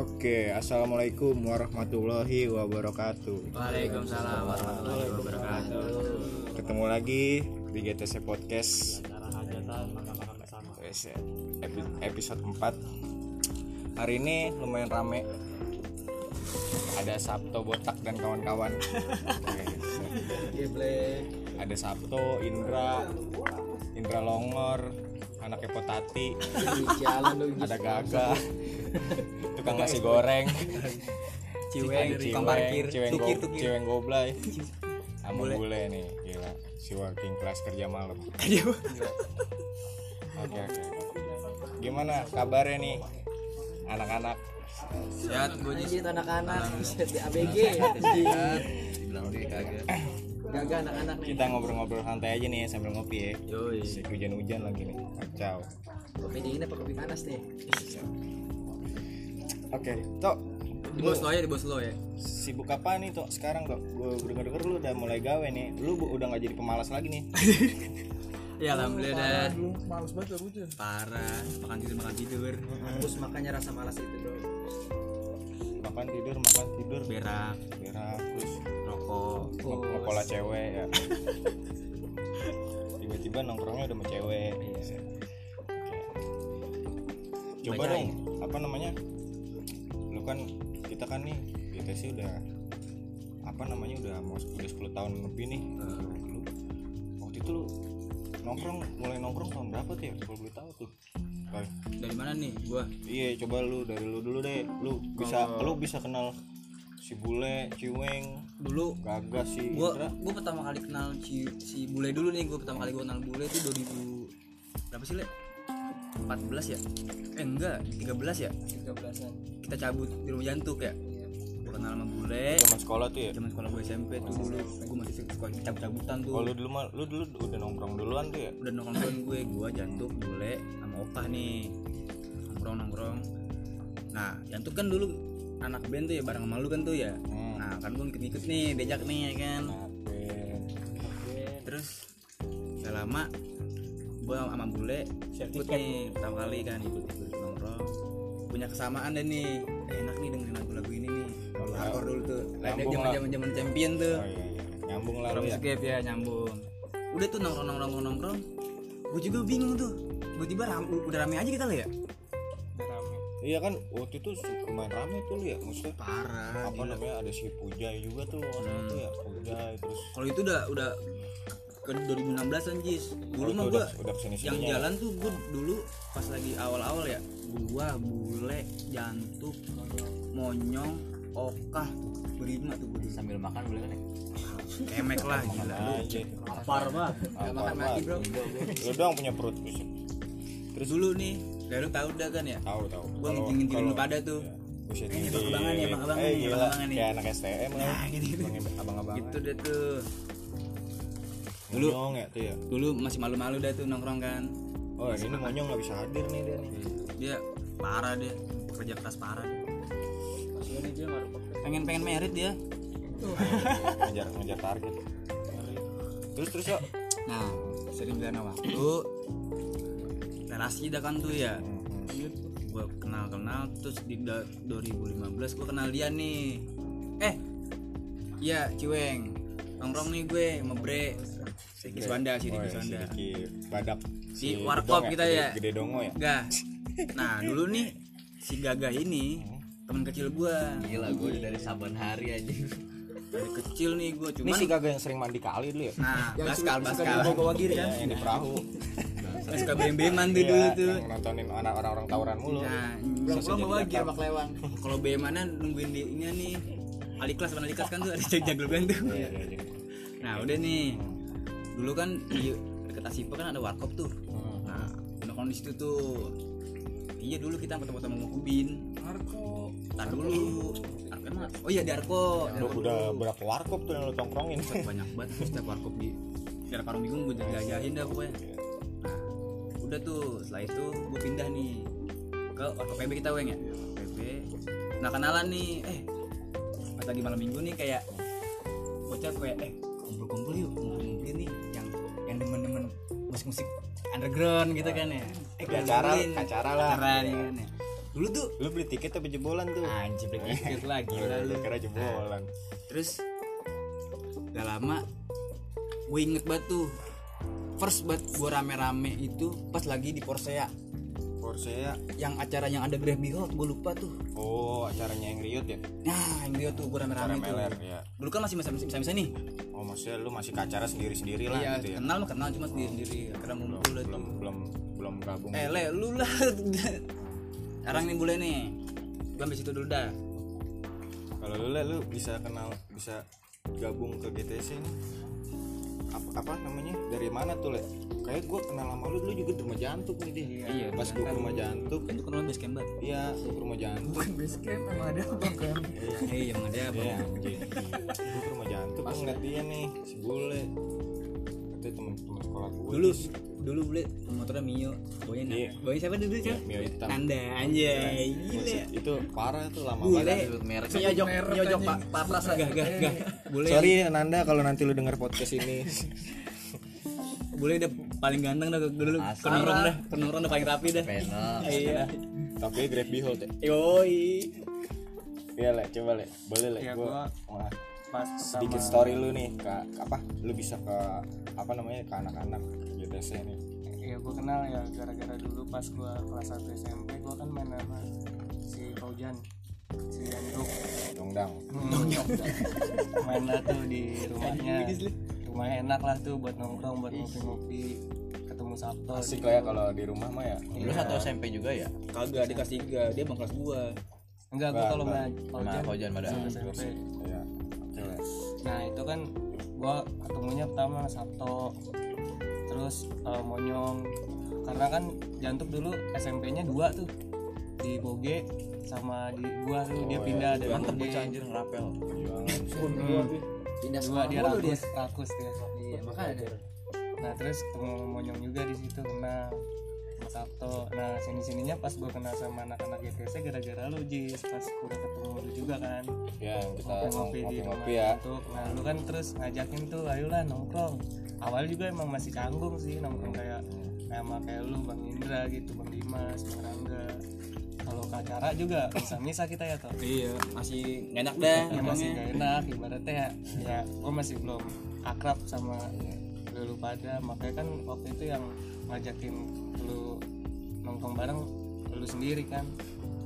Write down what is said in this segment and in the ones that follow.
Oke, assalamualaikum warahmatullahi wabarakatuh. Waalaikumsalam warahmatullahi wabarakatuh. Ketemu lagi di GTC Podcast. Episode 4 Hari ini lumayan rame. Ada Sabto Botak dan kawan-kawan. Ada Sabto, Indra, Indra Longor, anaknya Potati, ada Gaga, tukang nasi goreng, Ciweng, Ada tukang parkir, ciweng, tukir, go- tukir. ciweng goblay. Sama bule nih gila. Si working class kerja malam. Oke oke. Gimana kabarnya nih anak-anak? Sehat gue Anjir anak-anak. Di ABG Bilang dia kagak. Gagah anak-anak nih. Kita ngobrol-ngobrol santai aja nih sambil ngopi ya. Yoi. Hujan-hujan lagi nih. Kacau. Kopi dingin apa kopi panas nih oke tok. Di bos lo ya, di bos lo ya. sibuk apa nih tok sekarang tok? Gue denger-denger lu udah mulai gawe nih. Lu bu- udah nggak jadi pemalas lagi nih. Ya alhamdulillah dah. Lu males banget lu tuh Parah, makan tidur makan tidur. Terus makanya rasa malas itu bro. Makan tidur makan tidur. Berak, berak terus rokok. nge- ngepola cewek ya. Tiba-tiba nongkrongnya udah sama cewek Oke. coba Banyak dong apa namanya lu kan kita kan nih kita sih udah apa namanya udah mau udah 10 tahun lebih nih lu waktu itu lu nongkrong mulai nongkrong tahun berapa tuh ya kalau boleh tahu tuh Boy. Dari mana nih? Gua. iya coba lu dari lu dulu deh lu bisa lu bisa kenal si bule ciweng Dulu gagas si gua Indra gua pertama kali kenal si si bule dulu nih, gua pertama kali gua kenal bule itu 2000 berapa sih, Le? 14 ya? Eh enggak, 13 ya? 13an Kita cabut di rumah jantuk ya. Gua kenal sama bule. zaman sekolah tuh ya Zaman sekolah gue SMP tuh dulu, gua masih suka cabut-cabutan tuh. kalau lu dulu mah lu dulu udah nongkrong duluan tuh ya udah nongkrong gue gue jantung bule sama opah nih nongkrong nongkrong nah jantung kan dulu anak band tuh ya bareng sama lu kan tuh ya Hmm. nah kan gue ngikut-ngikut nih diajak nih ya kan terus gak lama gue sama bule ikut nih pertama kali kan ikut ikut punya kesamaan deh nih. Eh, enak nih dengerin lagu-lagu ini nih. Kalau hardcore dulu tuh. Nyambung zaman zaman zaman champion tuh. Oh iya, iya. nyambung lah ya escape ya nyambung. Udah tuh nongkrong nongkrong nongkrong nongkrong. Gue juga bingung tuh. Tiba-tiba ram, udah rame aja kita lah ya? Iya kan waktu itu lumayan rame tuh lu ya maksudnya. Parah apa namanya ada si Pujai juga tuh maksudnya tuh ya Pujai terus kalau itu udah udah ke 2016 anjis. Dulu mah itu gua udah udah yang jalan tuh gue dulu pas lagi awal-awal ya. Gua bule jantuk monyong okah berlima tuh gue sambil makan boleh kan kemek lah gila. lu lapar mah. Gak makan lagi bro. Lu doang punya perut buset. terus? Dulu nih ya lu tahu udah kan ya? Tahu tahu. Gua Kalau- nginting-nginting lu pada tuh. Buset Ini ini abang-abangan nih, abang-abangan eh nih, abang-abangan nih. kayak anak STM lah. Nah, gitu-gitu. abang-abang gitu deh tuh dulu ya tuh ya? dulu masih malu-malu dah tuh nongkrong kan. Oh ini monyong nggak bisa hadir nih dia nih. Dia parah dia kerja keras parah. Pengen pengen merit dia. Ngejar ngejar target. Terus terus yuk. Nah sering bilang waktu. Relasi dah kan tuh ya. Gua kenal kenal terus di da- 2015 gua kenal dia nih. Eh iya ciweng nongkrong nih gue sama bre Siki Swanda sih Oh, Siki ya, Swanda si Badak Si Warkop Gedong kita ya. Gede, gede dongo ya Gah. Nah dulu nih si Gagah ini teman kecil gua. Gila gue udah dari saban hari aja Dari kecil nih gua ini cuman. si Gaga yang sering mandi kali dulu ya Nah, baskal baskal. dibawa giri Iya, kan yang di perahu Yang suka bem-beman tuh dulu tuh. yang nontonin anak orang-orang tawuran mulu Nah, Pulang-pulang bawa datang. sama kelewang kalau bemanan nungguin di ini nih. Aliklas mana aliklas kan tuh ada jago kan tuh. Iya, iya, iya. Nah, udah nih. Dulu kan di dekat Asipo kan ada warkop tuh. Hmm. Nah, nongkrong di situ tuh. Iya dulu kita foto-foto sama Kubin. Marco Tar dulu. Arko emang Oh iya di Arko. Udah, udah berapa warkop tuh yang lu tongkrongin banyak banget setiap warkop di daerah Parung Bingung gue jajahin dah pokoknya nah udah tuh setelah itu gue pindah nih ke warkop PB kita weng ya PB nah kenalan nih eh pas lagi malam minggu nih kayak bocah kayak eh kumpul-kumpul yuk ngumpul-ngumpulin nih yang yang demen-demen musik-musik underground gitu kan ya. Eh acara- acara lah. acara nih kan ya. Dulu tuh lu beli tiket tapi jebolan tuh. Anjir beli tiket lagi lalu kira jebolan. Terus gak lama gue inget banget tuh first banget gue rame-rame itu pas lagi di Porsea Porsche yang acara yang ada Grab Behold gue lupa tuh. Oh acaranya yang Riot ya? Nah yang dia tuh gue rame-rame tuh. Meler ya. Dulu kan masih masih bisa bisa nih oh maksudnya lu masih ke acara sendiri sendiri lah iya gitu ya? kenal mah kenal cuma sendiri sendiri karena ngumpul lah belum tuh belum belum gabung. Eh le lu lah. Sekarang nih boleh nih. Gue ambil situ dulu dah. Kalau lu Le, lu bisa kenal bisa gabung ke GTC ini apa, apa namanya? Dari mana tuh le? Kayak gue kenal sama lu dulu juga di rumah jantung nih dia Iya, pas gue ke rumah jantung. Kan itu kan base camp banget. Iya gue ke rumah jantung. Base camp emang ada apa kan iya. Emang ada apa Iya, gue ke rumah jantung gue ngeliat dia nih si bule. Katanya temen-temen sekolah gue dulu dulu boleh motornya Mio. Boynya Iya. boynya siapa dulu Iya, siapa Mio hitam. Nanda. Anjay gile itu parah tuh lama banget Sebut merek. Mio jok Mio jok pak. Papras lah gak gak gak boleh. Sorry Nanda kalau nanti lu denger podcast ini. Boleh udah paling ganteng dah dulu. Asal. kenurung dah kenurung udah paling rapi dah iya. Tapi Grab Behold ya. Yoi. Iya le. Coba le. Boleh le. Ya, gua gua pas sedikit story lu nih ke apa lu bisa ke apa namanya ke anak-anak GTC nih. Ya gue kenal ya gara-gara dulu pas gue kelas 1 SMP gue kan main sama si Paujan si Andrew. Dongdang. Main lah tuh di rumahnya. Rumahnya enak lah tuh buat nongkrong buat ngopi-ngopi ketemu Sabto asik lah ya kalau di rumah mah ya. Lu satu SMP juga ya? kagak di kelas tiga dia bang kelas gua. Enggak gue kalau main Sama Paujan Paujan pada. SMP nah itu kan gue ketemunya pertama Sabto terus eh, Monyong. Karena kan jantung dulu SMP-nya dua tuh di Boge sama di gua tuh dia Oh, pindah iya. dari Mantep bocah anjir ngerapel. perjuangan. Pindah dua dia rakus. Rakus dia. Iya makanya nah terus ketemu monyong juga di situ kenal Sabto nah sini sininya pas gua kenal sama anak-anak GTC gara-gara lu Jis. Pas udah ketemu lu juga kan. Ya kita ngopi-ngopi di ngopi-ngopi ya untuk nah lu kan terus ngajakin tuh ayolah nongkrong. Awal juga emang masih canggung sih nongkrong kayak kayak sama kayak lu Bang Indra gitu Bang Dimas Bang Rangga. Kalau ke acara juga bisa-bisa kita ya toh iya masih gak enak dah ya masih gak enak ibaratnya ya, ya gue masih belum akrab sama lu pada. Makanya kan waktu itu yang ngajakin lu nongkrong bareng lu sendiri kan.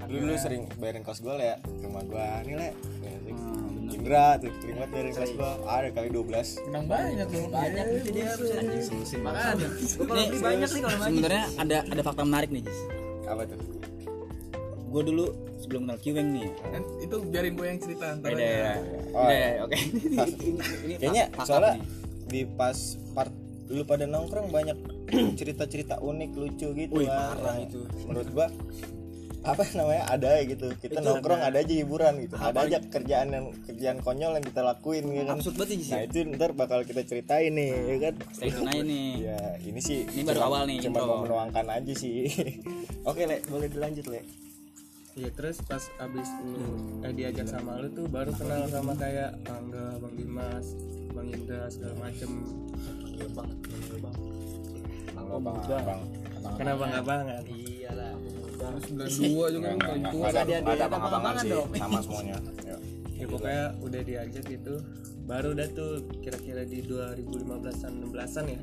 Lu lu sering bayarin kos gue ya rumah gue nih le Hmm, Indra tuh sering banget bayarin kos gue ada kali 12 menang banyak banyak. Itu dia makanya gua nih banyak nih kalau sebenarnya ada ada fakta menarik nih Jis. Apa tuh? Gue dulu sebelum kenal Kiweng nih. Kan itu biarin gue yang cerita ntar beda ya. Oh, iya. oke. Ini ini kayaknya soalnya di pas part lu pada nongkrong banyak cerita-cerita unik lucu gitu Wih, kan. parah itu. menurut gua apa namanya ada gitu. Kita nongkrong ada. aja hiburan gitu. Ada aja kerjaan yang kerjaan konyol yang kita lakuin gitu. Kan absurd banget Jis nah itu ntar bakal kita ceritain nih ya kan? Stay tune aja nih. Ya ini sih Ini baru cuma- awal nih, cuma mau menuangkan aja sih. Oke le boleh dilanjut le Iya terus pas abis lu eh, diajak sama lu tuh baru kenal sama kayak Angga, Bang Dimas, Bang Indra segala macem. Bang, bang, bang, Kenapa nggak banget? sembilan dua juga kan paling tua ada, kan. nggak ada abang-abangan sih, sama semuanya. Ya. Ya pokoknya udah diajak gitu. Baru dah tuh kira-kira di 2015-an 16-an ya.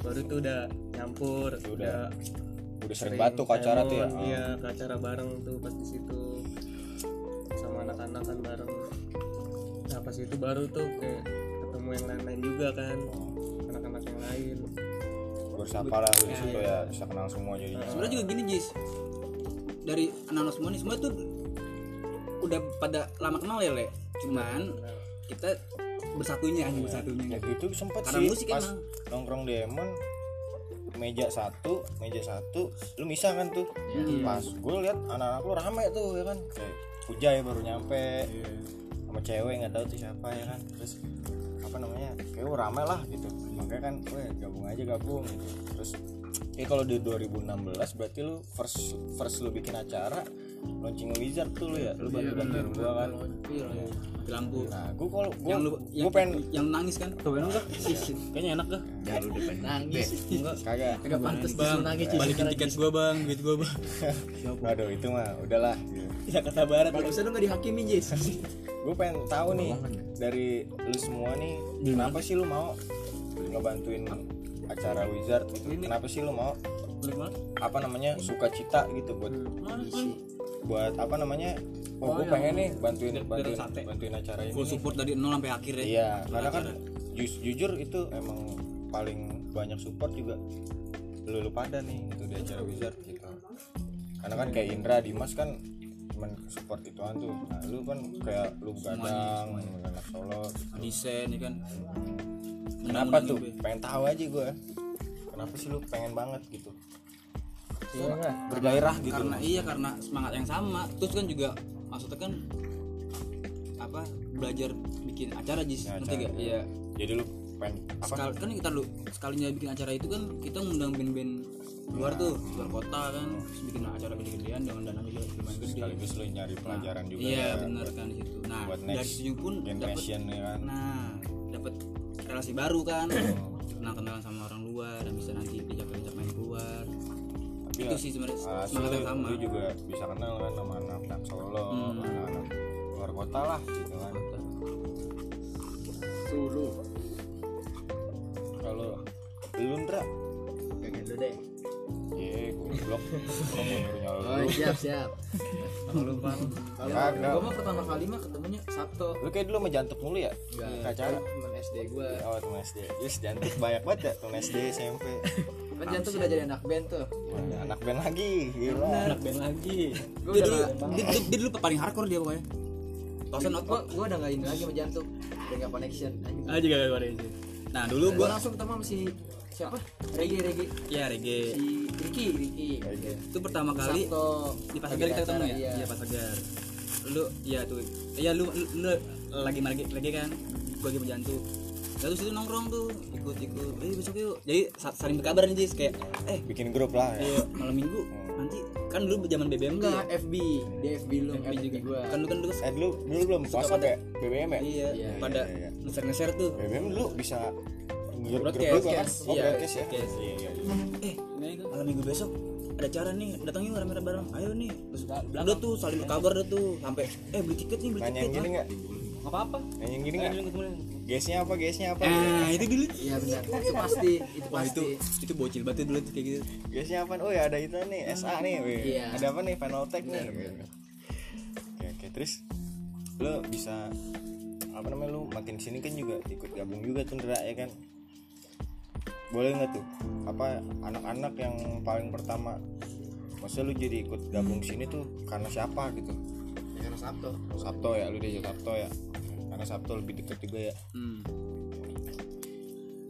Baru tuh udah nyampur, udah, Udah sering batu ke acara tuh ya. Iya, ke acara bareng tuh pas di situ. Sama anak-anak kan bareng. Nah, pas itu baru tuh kayak ketemu yang lain-lain juga kan. Anak-anak yang lain. Bersapa lah di situ ya, bisa kenal semua jadinya. sebenarnya juga gini Jis dari anak-anak semua nih semua tuh udah pada lama kenal ya le cuman kita bersatunya aja bersatunya Ya gitu sempet Karena sih musik pas emang. nongkrong di Emon meja satu meja satu lu bisa kan tuh? Pas gue lihat anak-anak lu rame tuh ya kan? Kayak Ujay baru nyampe. Sama cewek nggak tahu tuh siapa ya kan? Terus apa namanya? Kayak oh, rame lah gitu. Makanya kan gue gabung aja gabung gitu. Terus kalau di 2016 berarti lu first first lu bikin acara launching wizard tuh lu ya? Lu bantu bantuin gua kan? Iya, lampu nah gua kalau gua yang lu yang, gua pengen yang nangis kan? Cobain enggak? Kayaknya enak dah. Jangan lu depan nangis. enggak. Kagak. Enggak pantas bang nangis. balikin tiket gua bang. Duit gua bang. Aduh itu mah udahlah. Tidak kata barat. Bagusnya lu enggak dihakimin, Jis. gue pengen tahu nih dari lu semua nih kenapa sih lu mau ngebantuin acara wizard gitu. Kenapa sih lu mau? Apa namanya sukacita gitu buat buat apa namanya? Oh, gue pengen nih bantuin bantuin bantuin acara ini full support dari nol sampai akhir ya. Iya karena kan ju- jujur itu emang paling banyak support juga lu lu pada nih itu di acara wizard gitu. Karena kan kayak Indra Dimas kan cuman support ituan tuh. Nah lu kan kayak lu gadang anak solo gitu. desain ya kan kenapa tuh? Pengen tahu aja gue kenapa sih lu pengen banget gitu? Bergairah gitu. karena iya karena semangat yang sama. Terus kan juga maksudnya kan apa belajar bikin acara jis. Ya, acara. gak iya. Jadi lu pengen apa? Sekal, kan kita lu sekalinya bikin acara itu kan kita ngundang band-band luar tuh luar kota kan. Terus bikin acara gede-gedean dengan dana juga lumayan gede. Sekaligus lu nyari pelajaran juga iya ya bener kan di situ. Nah dari situ pun dapat ya kan. nah dapat relasi baru kan kenal kenalan sama orang luar dan bisa nanti diajak-ajak main keluar tapi itu sih sebenarnya alhasil semangat yang sama lu juga bisa kenal kan sama anak-anak solo Hmm. anak-anak luar kota lah gitu kan Dulu. kalau lu Ndra Pengen lu deh. Goblok. Oh, lu. siap, siap. kalau lupa Kagak. Gua mah pertama kali mah ketemunya Sabto. Lu kayak dulu sama jantuk mulu ya? Enggak, Acara. SD gua. Oh, temen SD. Yes, jantuk banyak banget ya temen SD, SMP. Kan jantung udah jadi anak band tuh. Wah, Anak band lagi, gila. anak band lagi Gua dia udah dulu nggak- dia, dia, dia dulu paling hardcore dia pokoknya tosen out gua gua udah enggak ini lagi sama jantung. Udah enggak connection. aja gak ada itu nah dulu Gua langsung ketemu sama si siapa? Regi Regi. ya reggae Si Ricky, Ricky. itu pertama kali Sabto. di pas lagi agar kita ketemu ya iya. iya pas agar lu iya tuh iya lu, lu, lu lagi lagi lagi kan gua lagi menjantung lalu situ nongkrong tuh ikut ikut eh besok yuk jadi sa- saling berkabar nih Jis kayak eh Bikin grup lah ya. ayo malam minggu nanti kan dulu zaman BBM Enggak, FB. Di FB lu, FB FB juga gua. kan lu kan dulu Eh dulu dulu belum pas sampai BBM ya? iya Iya, pada iya, iya. ngeser ngeser tuh BBM dulu bisa grup grup kan? yes. Oh, Iya, broadcast ya. broadcast. Iya, iya. eh malam minggu besok ada acara nih datang yuk rame-rame bareng ayo nih terus udah tuh saling berkabar dah tuh sampai eh beli tiket nih beli tiket gini ah. enggak? Nggak apa-apa yang gini enggak? Guysnya apa? Guysnya apa? nah itu dulu Iya benar. Itu pasti, itu wah itu pasti. itu bocil banget dulu tuh kayak gitu Guysnya apa? Oh ya ada itu nih, SA nih. weh. Iya. Ada apa nih? Final Tech nih. Oke, oke. Terus lu bisa apa namanya lu makin sini kan juga ikut gabung juga tuh Ndra ya kan? Boleh nggak tuh? Apa anak-anak yang paling pertama Masa lu jadi ikut gabung sini tuh karena siapa gitu? Karena Sabto. Sabto ya, lu diajak Sabto ya. Karena Sabto lebih deket juga ya. hmm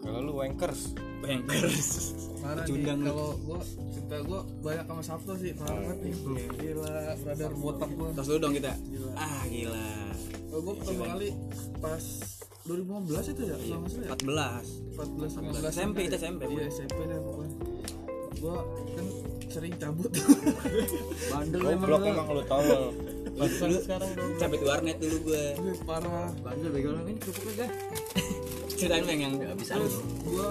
Kalau lu wankers, nih, lu. kalau gua cerita gua banyak sama Sabto sih, parah banget nih. Gila, brother botak gua. tos dulu dong kita ah gila Kalau gua pertama kali pas 2015 itu ya, kalau nggak salah ya. 14 14 15 SMP, kita ya. SMP, Iya. SMP deh pokoknya. Gua kan sering cabut. Bandel emang goblok lu. emang lu dulu sampai di warnet dulu gue Gue parah. Bandel bego lu ini kerupuknya gak? ceritain bang yang bisa. Terus gua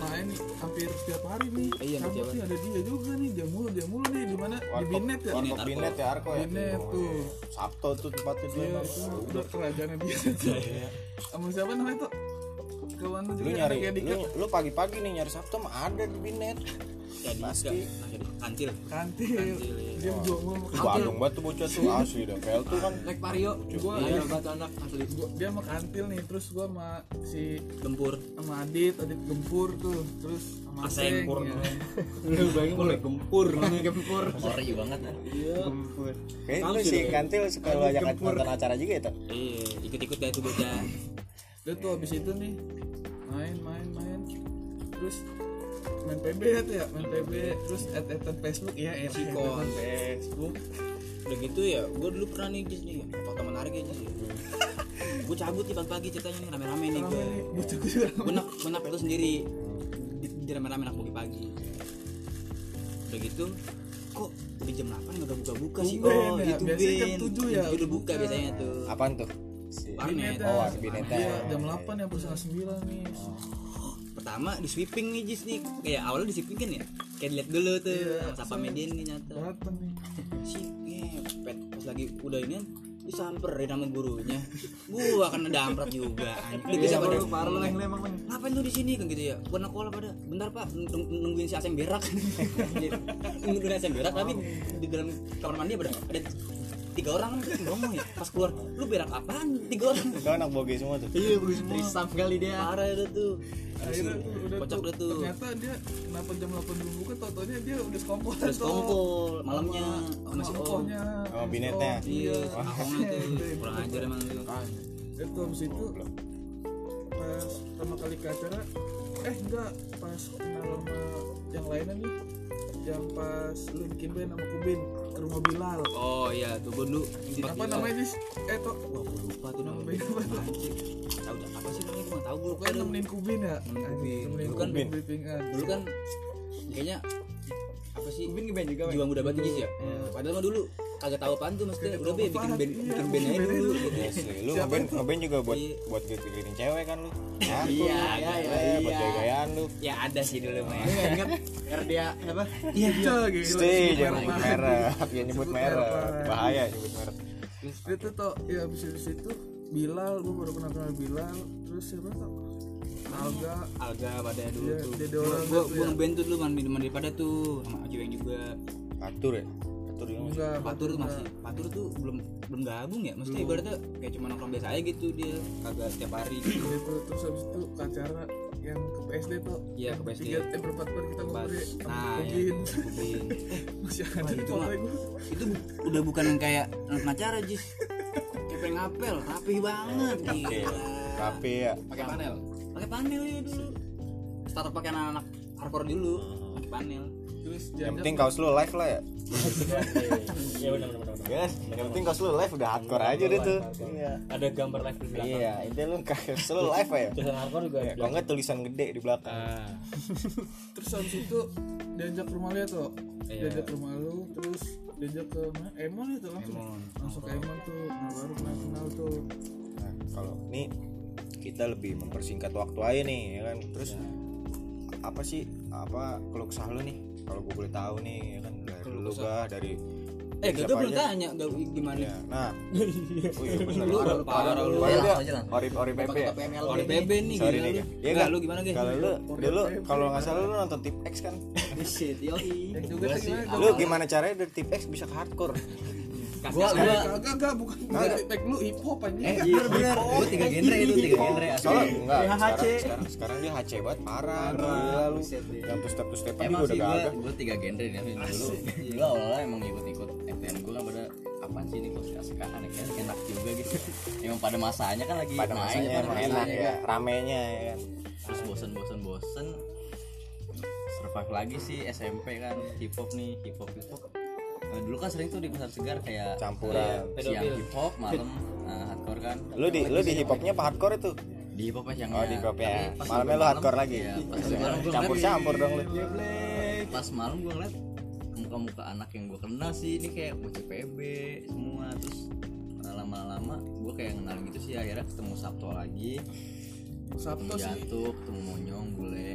main nih hampir setiap hari nih. Iya, setiap nih ada dia juga nih, dia mulu, dia mulu nih di mana? Di Binet ya. Warkop Binet ya Arko ya. Binet tuh. Sabto tuh tempatnya dia. Iya, itu udah kerajaannya dia tuh. Sama siapa namanya tuh? Kawan lu Lu juga nyari anaknya Dika. lu, lu pagi-pagi nih nyari Sabto mah ada di Binet. jadi Pasti. enggak kantil Kantil. Kantil, iya. Dia jual. Bandung banget tuh bocah tuh asli dah. PL tuh kan Naik Vario. Gua Iya, batu anak asli. gua, dia sama kantil nih terus gua sama si gempur sama Adit Adit Gempur tuh terus sama Aseng. Aseng ya. lu bayangin mulai gempur Gempur. Sorry banget. iya kayak lu si Kantil suka lu ajak nonton acara juga ya tuh. iya ikut-ikut dah itu bocah udah tuh habis itu nih main main main terus main PB ya tuh ya main PB terus add addan Facebook ya ya Sikon. Facebook. Udah gitu ya gue dulu pernah nih Jis nih fakta menarik ya Jis gue cabut nih pagi-pagi ceritanya nih rame-rame nih gue gue juga. Gue nak gue nak itu sendiri. Di, di rame-rame nak pagi-pagi udah gitu kok udah jam 8 nggak udah buka-buka sih? Oh ya, itu biasanya jam Ben 7 ya, udah buka biasanya tuh. Apaan tuh? Warnet. Oh, kabinetnya. Iya, jam 8 ya setengah 9 nih. Pertama di sweeping nih Jis nih. Kayak awalnya di sweeping kan ya? Kayak dilihat dulu tuh Iya, sama median nih nyata. Datang nih. si ngepet pas lagi udah ini kan disamperin sama gurunya. Gua kan ada amprat juga udah bisa pada parah lu emang ngapain tuh di sini? Kan gitu ya. Buat nakola pada. Bentar pak. Nung- nung- nungguin si Aseng berak. Nungguin Aseng berak tapi di dalam kamar mandi ada ada tiga orang ngomong ya pas keluar lu berak apaan? Tiga orang. Itu anak boge semua tuh. Iya gue semua. Trisam kali dia. Parah itu tuh. Akhirnya tuh udah kocak tuh, ternyata dia kenapa jam 8 belum buka totonya dia udah sekongkol terus kompol malamnya sama masih om engkohnya sama binetnya. Iya ahongnya tuh kurang ajar emang tuh itu habis itu pas pertama kali ke acara eh enggak pas kenal sama yang lainnya nih yang pas lu bikin band sama Kubin ke rumah Bilal. Oh iya tuh gue dulu apa namanya dis eh toh wah gue lupa tuh nama namanya apa tuh tahu apa sih namanya? Gue nggak tahu gue kan tuh. nemenin Kubin ya? Nemenin Kubin. Dulu kan dulu kan kayaknya apa sih? Kubin ngeband juga jiwa muda banget Jis ya? Padahal mah dulu kagak tahu apaan tuh maksudnya udah be bikin band Iya, bikin band aja dulu aja. gitu. Lu Siapa ngeband itu? ngeband juga buat Iya. buat giring cewek kan lu? Iya iya iya Eh, buat iya gaya-gayaan lu. Ya ada sih dulu mah Lu ingat dia apa? Iya. Iya, sebut jangan nyebut merek ya nyebut merek lagi. bahaya nyebut merek itu tuh ya habis dari situ Bilal gue baru kenal kenal Bilal. Terus siapa tuh Alga. Alga pada dulu Iya, tuh. Gua gua ya. ngeband tuh dulu mandi mandi pada tuh sama Ajueng juga. Patur ya? Patur ya enggak Patur tuh masih. Patur tuh belum belum gabung ya? Maksudnya ibaratnya kayak cuma nongkrong biasa aja gitu dia kagak setiap hari. Gitu terus habis itu acara yang ke PSD tuh. Iya, yang ke PSD. tiga eh berempat empat kita Pas- ngobrol nah ya Kubin Kubin. masih ada itu mah- itu udah bukan yang kayak nonton acara Jis. Kayak pengen ngapel rapi banget gila. Rapi ya. Pakai panel pakai panel ya dulu. Starter pakai anak-anak hardcore dulu pakai panel terus Yang penting kaos lu live lah ya. Iya benar benar yang penting kaos lu live udah hardcore aja deh tuh. Iya. Ada gambar live di belakang. Iya, itu lu kaos lu live ya. Tulisan hardcore juga Ya, Kalau enggak tulisan gede di belakang. Ah. Terus habis itu diajak ke rumah dia tuh Iya. diajak ke rumah lu terus diajak ke mana? Emon itu langsung. Emon. langsung ke Emon tuh. Nah baru kenal kenal tuh. Nah, kalau ini kita lebih mempersingkat waktu aja nih ya kan? Terus apa sih apa keluh kesah lu nih? Kalau gue boleh tahu nih ya kan? Dari dulu kesah. gah dari eh gak siapa belum tanya gak gimana? Ya nah. Oh iya bener Lu parah padahal- lu. ori ori PP ya Ori PB nih sorry nih. lu. Ya Nggak, kan lu gimana Ge? kalau lu dulu kalau nggak salah lu nonton tip X kan? Shit, yoi. lu gimana caranya dari tip X bisa ke hardcore Gua Eh, kagak kagak bukan tag lu hip hop aja Eh, iya bener. Itu tiga genre itu tiga genre. Soalnya enggak sekarang, sekarang sekarang dia HC banget parah gila lu. Yang tuh step to step sih udah gue gagah gue tiga genre nih dulu dulu awalnya emang ikut-ikut FTN gue kan pada apaan sih ini kok asik aneh kan enak juga gitu. Emang pada masanya kan lagi pada masanya enak ya kan. ramenya ya kan. Terus bosen bosen bosen survive lagi sih SMP kan hip hop nih hip hop hip hop. Nah, dulu kan sering tuh di pasar segar kayak Campuran. eh, siang hip hop malam nah, hardcore kan. Lu di lu di hip hopnya apa hardcore itu? Di hip hop yang oh di hip hop ya. malamnya lu hardcore lagi. iya, gua campur campur dong lu. Pas malam gue ngeliat muka-muka anak yang gue kenal sih ini kayak bocah PB semua. Terus eh, lama-lama gue kayak kenal gitu sih akhirnya ketemu Sabto lagi. Sabto ketemu sih. Jatuh ketemu Monyong bule.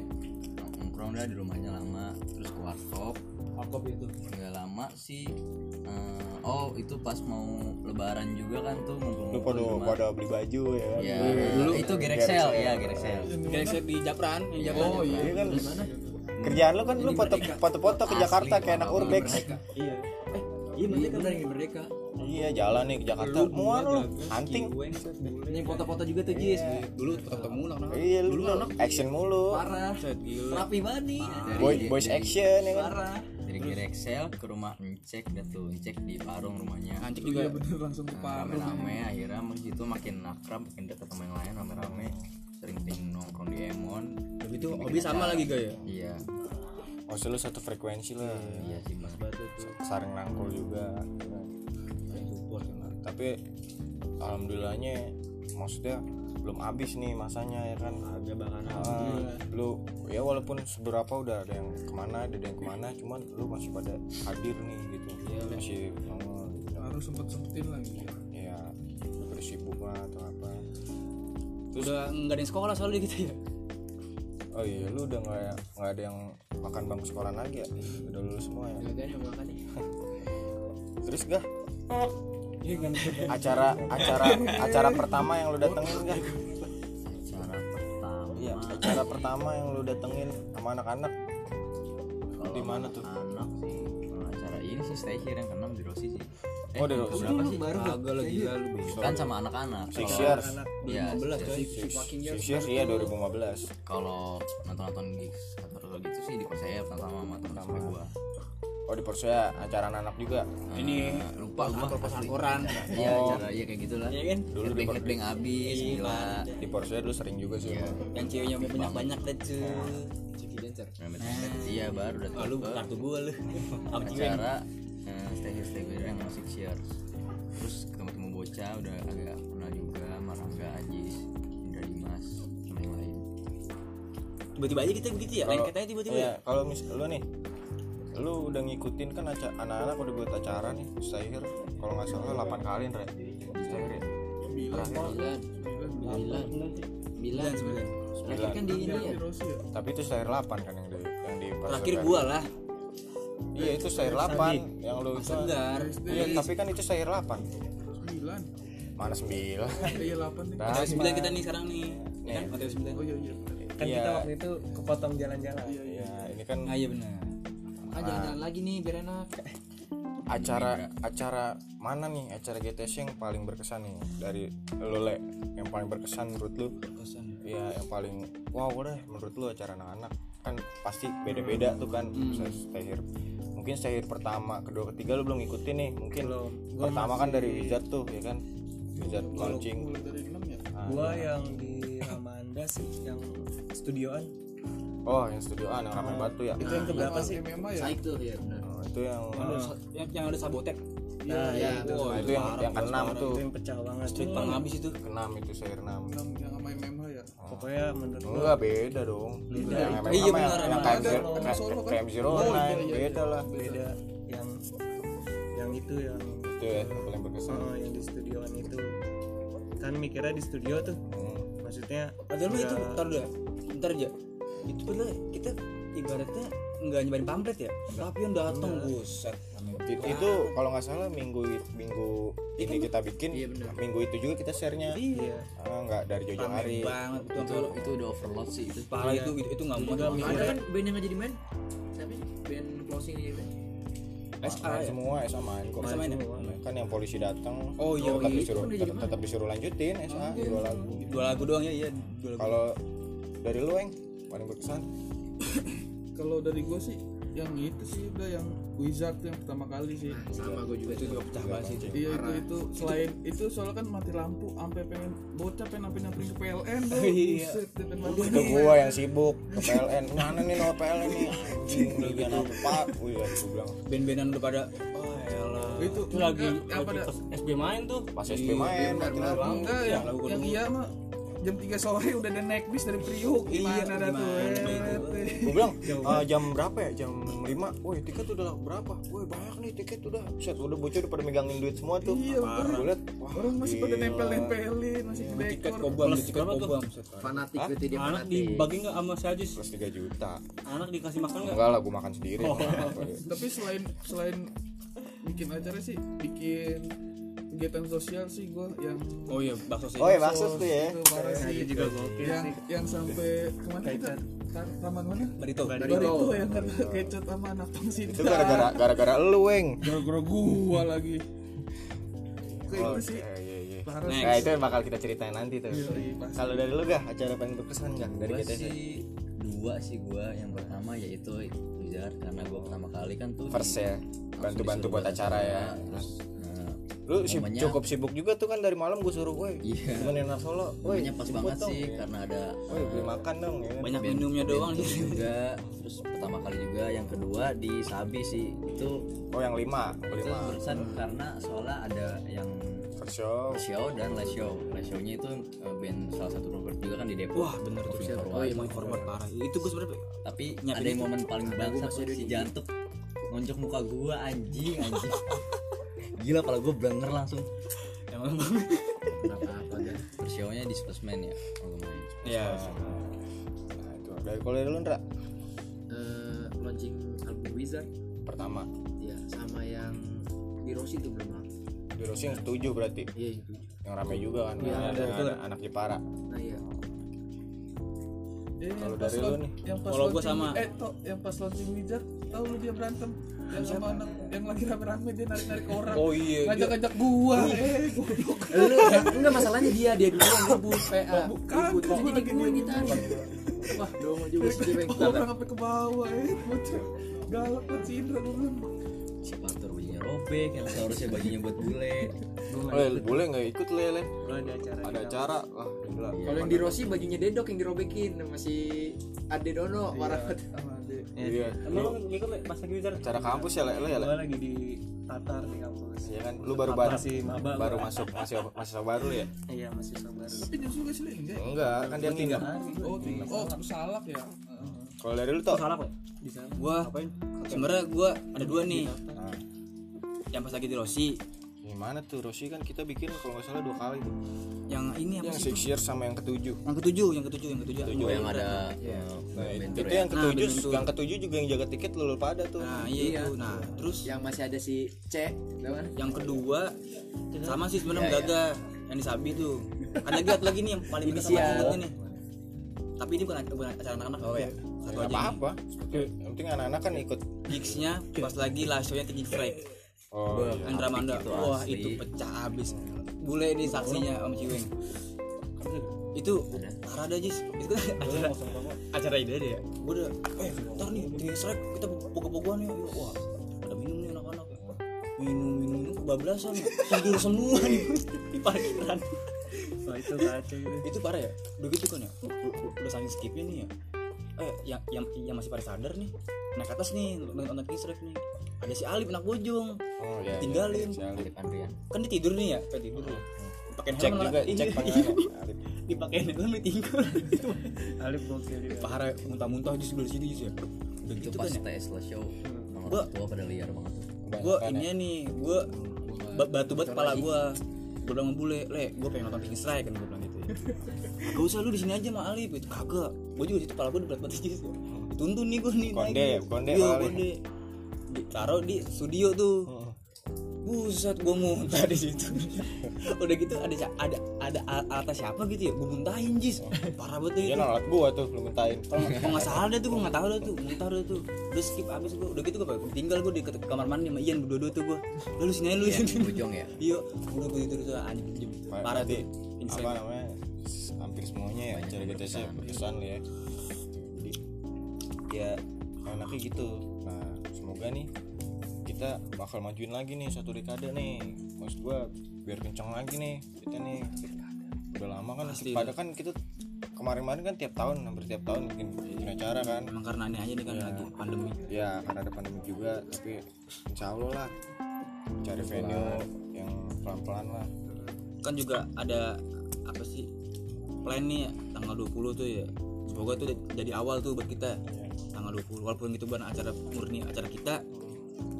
Nongkrong dah di rumahnya lama. Terus ke warkop Warkop itu. Nggak lama sih eh, oh itu pas mau lebaran juga kan tuh lu ngumpul-ngumpul pada di pada beli baju ya? Ya Dulu itu Gerexel ya Gerexel Geser di Japran, yang Japran. oh iya Iya kan kerjaan lu kan lu foto foto-foto ke Jakarta kayak anak urbex. iya. Eh Iya, bener yang merdeka. iya jalan nih ke Jakarta. Mual lu. hunting. Ini foto-foto juga tuh Jis. Dulu foto-foto mulu iya lu action mulu. Parah. Gila. Rapi banget nih. boy boys action ya kan? Parah. Dari Gerexel ke rumah Encek dah tuh Encek di Parung rumahnya. Anjing iya juga. bener langsung ke Parung rame-rame akhirnya begitu makin akrab makin dekat sama yang lain rame-rame. Sering-sering nongkrong di Emon. Tapi itu hobi sama lagi gak ya? iya. Oh lu satu frekuensi lah. Iya sih mas. Saring rangkul juga. Ya kan. Support kan. tapi alhamdulillahnya maksudnya belum habis nih masanya ya kan? Agak bakal Ah, lu ya walaupun seberapa udah ada yang ke mana ada yang ke mana cuman lu masih pada hadir nih gitu. Masih oh, harus sempet sempetin lah gitu ya bersibuk lah atau apa. Udah nggak ada yang sekolah soalnya gitu ya? Oh iya lu udah nggak nggak ada yang makan bangku sekolah lagi ya? Udah lulus semua ya? Gaganya makanya terus gah acara acara acara pertama yang lu datengin gah acara pertama. Iya acara pertama yang lu datengin sama anak-anak. Kalau di mana tuh? anak sih acara ini sih stay here yang keenam di Rossi sih. Eh, Oh, Rossi. berapa sih? Agak lagi gila lu kan sama anak-anak. Six years. Iya, 15 coy Six years. Iya 2015 kalau nonton-nonton gigs atau gitu sih di pertama sama sama. gua oh di Persea acara anak juga. Ini Eh, lupa gua. Pasan asli. koran iya acara iya kayak gitulah Iya kan? Dulu di headbang Per- headbang abis gila. Di Persea dulu sering juga sih yang ceweknya banyak banyak deh cuy iya. Baru udah oh, lu kartu gua lu. Acara stay here stay here yang musik years terus ketemu-temu bocah udah agak kenal juga Marangga Ajis Indra Dimas sama yang lain. Tiba-tiba aja kita begitu ya? Lain katanya tiba-tiba Iya, ya? kalau mis lu nih lu udah ngikutin kan anak-anak udah buat acara nih Stahir kalau nggak salah 8 kali Re Stahir ya? Sembilan Sembilan Sembilan sembilan Terakhir kan di ini ya? Tapi itu Stahir 8 kan yang di yang di terakhir gua lah. Iya itu Stahir 8 yang lu itu iya tapi kan itu Stahir 8 sembilan mana 9 iya delapan nih. Ada sembilan kita nih sekarang nih. Ya kan? Oh iya iya. Kan Iya. kita waktu itu kepotong jalan-jalan. Iya ini kan ah iya benar Ah jalan-jalan lagi nih biar enak. Acara acara mana nih? Acara GTS yang paling berkesan nih? Dari lu le yang paling berkesan menurut lu? Iya yang paling wow deh menurut lu acara anak-anak. Kan pasti beda-beda tuh kan bisa stahir mungkin stahir pertama kedua ketiga lu belum ngikutin nih mungkin pertama kan dari Wizard tuh ya kan? Wizard launching. enam ya? Gua yang di Ramanda sih yang studioan oh yang studio A yang ramai batu ya. Itu yang keberapa sih ya? Saik tuh ya benar. Oh, itu yang yang, yang ada sabotek nah ya itu. nah, itu yang yang keenam tuh. Itu yang pecah banget. Bang habis itu. Keenam itu stahir enam. Enam yang sama MMA ya? Pokoknya menurut gua enggak beda dong. Beda. Yang Iya, benar, yang KM ada Zero kan. Oh, iya, beda lah. Beda. Yang yang itu yang itu ya yang paling berkesan. Oh, yang di studioan itu. Kan mikirnya di studio tuh. Hmm. maksudnya padahal itu nggak- ntar dulu ya. Bentar aja itu padahal kita ibaratnya nggak nyebarin pamflet ya? Tapi yang datang buset. It- itu kalau nggak salah minggu minggu ini kita bikin Iya, benar. minggu itu juga kita sharenya. Iya. Ah, nggak dari Jojo Hari. banget itu itu itu udah overload sih itu. Parah itu itu nggak muat. Ada kan band yang nggak jadi main? Siapa sih? Band closing aja kan SA ya? semua SA main kok. SA main. Ya? kan yang polisi datang Oh, iya, tetap iya. disuruh Itu tetap, disuruh lanjutin SA dua lagu. Dua lagu doang ya iya. Dua lagu. Kalau dari lu eng paling berkesan kalau dari gue sih yang itu sih udah yang Wizard yang pertama kali sih. Sama gue juga itu juga pecah banget sih iya itu itu selain itu soalnya kan mati lampu sampai pengen bocah pengen sampai nyamperin ke PLN tuh Iya. Itu gua yang sibuk ke PLN mana nih nomor PLN nih? Anjing bagian apa pak wih ya gua bilang. Band-bandan udah pada oh elah. Itu lagi pada SB main tuh. Pas SB main mati lampu enggak yang, yang iya mah jam 3 sore udah ada naik bis dari Priuk. Iya, gimana dah tuh? gimana eh. gue bilang "Ah, jam berapa ya? Jam 5 woi tiket udah berapa? Woi banyak nih tiket udah. Set udah bocor udah pada megangin duit semua tuh. Iya, gue liat wah orang masih pada nempel-nempelin masih di tiket kobam tiket tuh? kobam. Fanatik berarti dia anak fanatik. dibagi nggak sama si Ajis? Plus 3 juta. Anak dikasih makan nggak? Enggak lah gue makan sendiri. Tapi selain selain bikin acara sih bikin kegiatan sosial sih gua yang oh iya bakso sih. Oh ya bakso tuh ya. Itu parah sih. itu juga gokil yang sih yang sampai ke mana kita taman mana? Barito. Baru itu yang ada kecot sama anak pangsit itu gara-gara gara-gara lu weng. Gara-gara gua lagi. Kayak oh, gitu sih. iya, iya, iya. parah sih Nah itu yang bakal kita ceritain nanti tuh. Kalau dari lu gak? Acara paling berkesan gak dari GTC sih dua sih gua. Yang pertama yaitu Wizard karena gua pertama kali kan tuh first ya. Bantu-bantu buat acara ya. terus lu sib- cukup sibuk juga tuh kan dari malam gue suruh gue Iya. temenin solo woi Momennya pas banget dong. sih karena ada woi beli makan dong ya kan? banyak band- minumnya doang. sih juga terus pertama kali juga yang kedua di Sabi sih. Itu oh yang lima? itu lima. barusan karena soalnya ada yang show show dan live show live show-nya itu eh, band salah satu Robert juga kan di Depok. Wah bener tuh oh iya emang forward parah. Itu gue sebenarnya tapi Nyapin ada yang momen paling ada si di- jantuk ngonjok muka gua anjing anjing gila kalau gua blenger langsung. Emang apa show-nya di Spaceman ya kalau main ya nah itu dari kalau dari lu Ndra? Eh, launching album Wizard. Pertama. Ya sama yang di Rossi tuh belum lah. di Rossi yang setuju berarti? Iya yang yang rame juga kan? Iya, ada, ada, ada anak Jepara. Nah iya. Eh, Kalau yang pas dari lu nih? yang pas Kalau gua launching- sama. eh toh yang pas launching Wizard tahu lu dia berantem yang sama anak yang lagi rame-rame dia narik-narik orang. Oh iya dia- ngajak-ngajak gua. Eh goblok. Lu enggak masalahnya dia dia dulu yang ribut PA. bukan jadi lagi gue di- gitu. Wah, dong juga sih dia orang sampai ke bawah eh bocah. Galak banget si Indra si Pastor bajunya? Robek yang seharusnya bajunya buat bule. Oh, boleh nggak ikut le le. Gua ada acara ada acara wah gila Kalau yang di Rossi bajunya dedok yang dirobekin masih Ade Dono sama dia iya Emang lu ngikut pas lagi wizard? acara kampus ya le? Ya le? Gua lagi di Tatar di kampus. Iya kan? Lu baru baru sih, maba baru masuk masih masih baru ya? Iya masih sabar tapi nyusul gak sih Le? enggak ya? enggak kan dia tinggal oh tiga. oh salak ya? Kalau dari lu toh Salah kok. di sana gua sebenarnya gua ada dua nih. Nah, yang pas lagi di Rossi gimana tuh? Rossi kan kita bikin kalau nggak salah dua kali tuh. Yang ini apa yang sih six years sama yang ketujuh. Yang ketujuh yang ketujuh yang ketujuh. Ketujuh. oh yang ada. Iya. nah, itu tour yang Nah, ketujuh band yang ketujuh juga yang jaga tiket lu pada tuh. Nah iya itu. Nah terus Yang masih ada si C, kan? yang kedua sama sih sebenarnya Iya, Gaga yang di Sabi tuh. Ada lihat lagi nih yang paling dekat sama kita nih tapi ini bukan, bukan acara anak-anak oh ya. Satu aja nih. Apa-apa yang penting anak-anak kan ikut. Gigsnya pas lagi live show-nya Tinggi Strike oh iya. Andra Manda. itu wah asli. itu pecah abis. Bule ini saksinya Om Ciweng itu parah dah Jis itu kan acara acara ide deh ya gue udah eh ntar nih Tinggi Strike kita pokok-pokokan ya. Wah ada minum nih anak-anak. Minum minum minum kebablasan. Tidur semua nih. Di parkiran. Wah itu kacau itu parah ya? Udah gitu kan ya? Udah saking skipnya nih ya eh yang yang yang masih pada sadar nih. Naik ke atas nih nonton Strike nih. Ada si Alip anak bojong. Oh iya Tinggalin. iya, iya. Andrian. Kan dia tidur nih ya? Kayak tidur nih pakai cek juga cek panggilannya Arif. dipakein helm tinggal Alif gokil juga parah muntah-muntah di sebelah sini sih ya. Udah itu gitu pas kan ya? TS Live show. Orang Gua- tua pada liar banget. Kebanyakan ini ya. nih gue batu bat kepala gue gue bilang sama bule le gue pengen nonton King Strike kan gue gitu ya gak usah lu di sini aja sama Alip itu kagak. Gue juga di situ kepala gue berat banget sih. Tuntun nih gue nih Konde, naik. konde iya konde ditaruh di studio tuh. Buset gue muntah di situ. Udah gitu ada ada ada alatnya siapa gitu ya? Gue muntahin jis. Parah banget tuh dia itu. nolak gua tuh lu mintain kalau nggak salah deh tuh gue nggak tahu deh tuh. Muntah deh tuh. Udah skip abis gue udah gitu gue tinggal gue di ke- kamar mandi sama Ian berdua tuh gue lalu sini aja lu Iya, Ian bojong ya. Iya. Udah gue tidur tuh anjing. Parah tuh. Apa namanya hampir semuanya ya Banyak cara kita sih putusan lu ya. Jadi ya enaknya gitu. Nah semoga nih kita bakal majuin lagi nih satu dekade nih. Maksud gua biar kenceng lagi nih kita nih. Udah lama kan Pasti. pada kan kita kemarin-kemarin kan tiap tahun hampir tiap tahun bikin, bikin acara kan. Emang karena aneh aja nih kan lagi pandemi. Ya karena ada pandemi juga tapi insya Allah lah. Cari venue yang pelan-pelan lah. Kan juga ada apa sih plan nih tanggal 20 tuh ya semoga tuh jadi awal tuh buat kita tanggal 20 walaupun itu bukan acara murni acara kita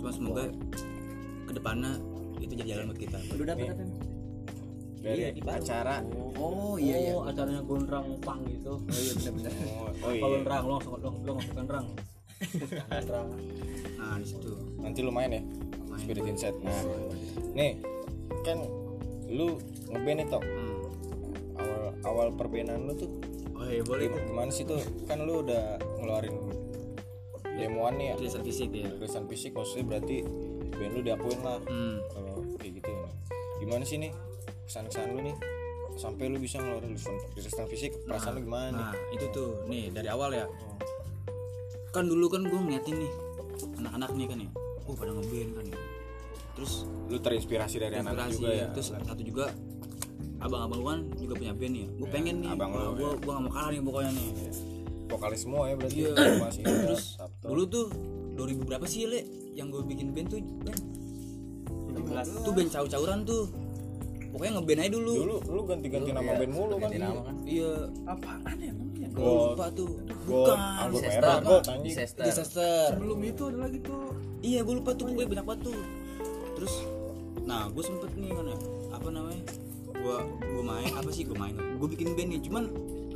cuma semoga ke depannya itu jadi jalan buat kita Lu dapat apa? dari acara Oh iya iya. Oh, acaranya gondrang pang gitu. Oh iya benar-benar. oh, oh Kalau iya gondrang lo langsung lo lo masukkan rang. Gondrang. nah di situ nanti lu main ya Spirit Insight nah nih kan lu ngeband nih Tok. hmm. Awal awal perbenan lu tuh oh iya boleh. Gimana, gimana sih tuh? Kan lu udah ngeluarin demoan nih ya. Tulisan fisik ya. Tulisan fisik maksudnya berarti band lu diakuin lah. Hmm. kalau kayak gitu nah, gimana sih nih kesan-kesan lu nih? Sampai lu bisa ngeluarin tulisan, fisik perasaan lu gimana nih? Nah itu tuh. Nih dari awal ya. Kan dulu kan gue ngeliatin nih anak-anak nih kan ya. Oh pada ngeband kan ya. Terus lu terinspirasi dari anak juga ya? terus satu juga abang-abang lu kan juga punya band nih gue pengen nih. abang lu, gue gue gak mau kalah nih pokoknya nih. Vokalis semua ya berarti. Iya. masih terus Sabto. dulu tuh 2000 berapa sih le yang gue bikin band tuh band tuh band caur-cauran tuh. Pokoknya ngeband aja dulu, dulu lu ganti-ganti nama band mulu kan? ganti nama kan? Iya. Apaan ya namanya gue lupa tuh. Bukan. Anggur Disaster. merah gold anjing. Disaster. disaster. Sebelum itu ada lagi tuh. Iya gue lupa tuh pokoknya banyak banget tuh. Terus nah gue sempet nih kan ya gue gue main apa sih gue main? Gue bikin band nih cuman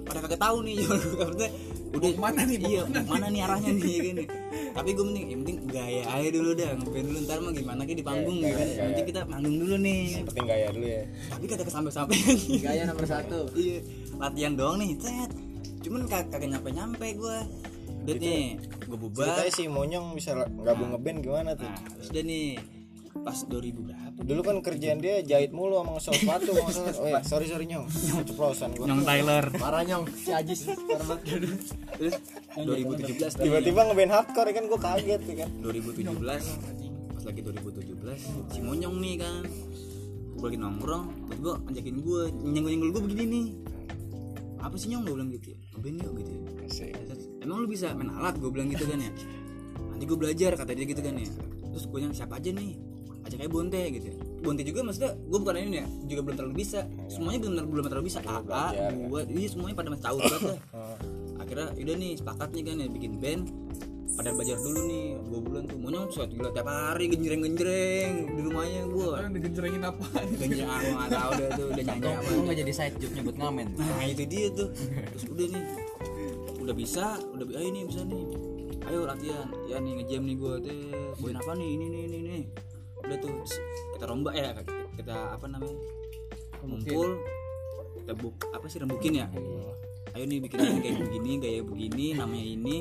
pada kagak tahu nih maksudnya udah ke mana nih, iya mana nih arahnya nih ya gini tapi gue mending yang penting gaya aja dulu dah ngeband dulu ntar mah gimana kayak di panggung Gaya, gitu kan? penting kita manggung dulu nih. Yang penting gaya dulu ya. Tapi kagak sampai sampai gaya nomor satu. Iya latihan doang nih set cuman kag- kagak nyampe nyampe gue udah nih gue bubar. Ceritanya si Monyong bisa gabung ngeband gimana tuh? Nah udah nih pas 2000 berapa dulu kan kerjaan dia jahit mulu sama ngesol sepatu oh ya sorry sorry nyong. Keceplosan gua. Nyong Tyler. Parah nyong. Si Ajis. Parah. Banget terus 2017 nih. Tiba-tiba ngeband hardcore kan gua kaget ya kan. 2017 pas lagi 2017 si Monyong nih kan. Gue lagi nongkrong terus gue ajakin gue nyenggol nyenggol gue begini nih. Apa sih nyong? Gue bilang gitu ya. Ngeband yuk gitu ya. Emang lu bisa main alat? Gue bilang gitu kan ya. Nanti gue belajar kata dia gitu kan ya. Terus gue yang siapa aja nih ajak aja Bonte gitu ya. Bonte juga maksudnya gue bukan ini ya juga belum terlalu bisa. Semuanya belum belum terlalu bisa. AA belajar, gue ini semuanya pada masih tahu banget dah. Akhirnya udah nih sepakat nih kan ya bikin band. Pada belajar dulu nih dua bulan tuh. Monyong suat gila tiap hari genjreng genjreng di rumahnya gue Kalian digenjrengin apa? Genjreng aku nggak tahu deh tuh udah nyanyi apa. nggak jadi side job nyebut ngamen? Nah itu dia tuh. Terus udah nih udah bisa udah ayo nih bisa nih. Ayo latihan. Ya nih ngejam nih gue teh. Bawain apa nih ini nih ini nih udah tuh kita rombak ya kita apa namanya? Kumpul kita buk apa sih rembukin ya? Ayo nih bikin kayak begini gaya begini namanya ini.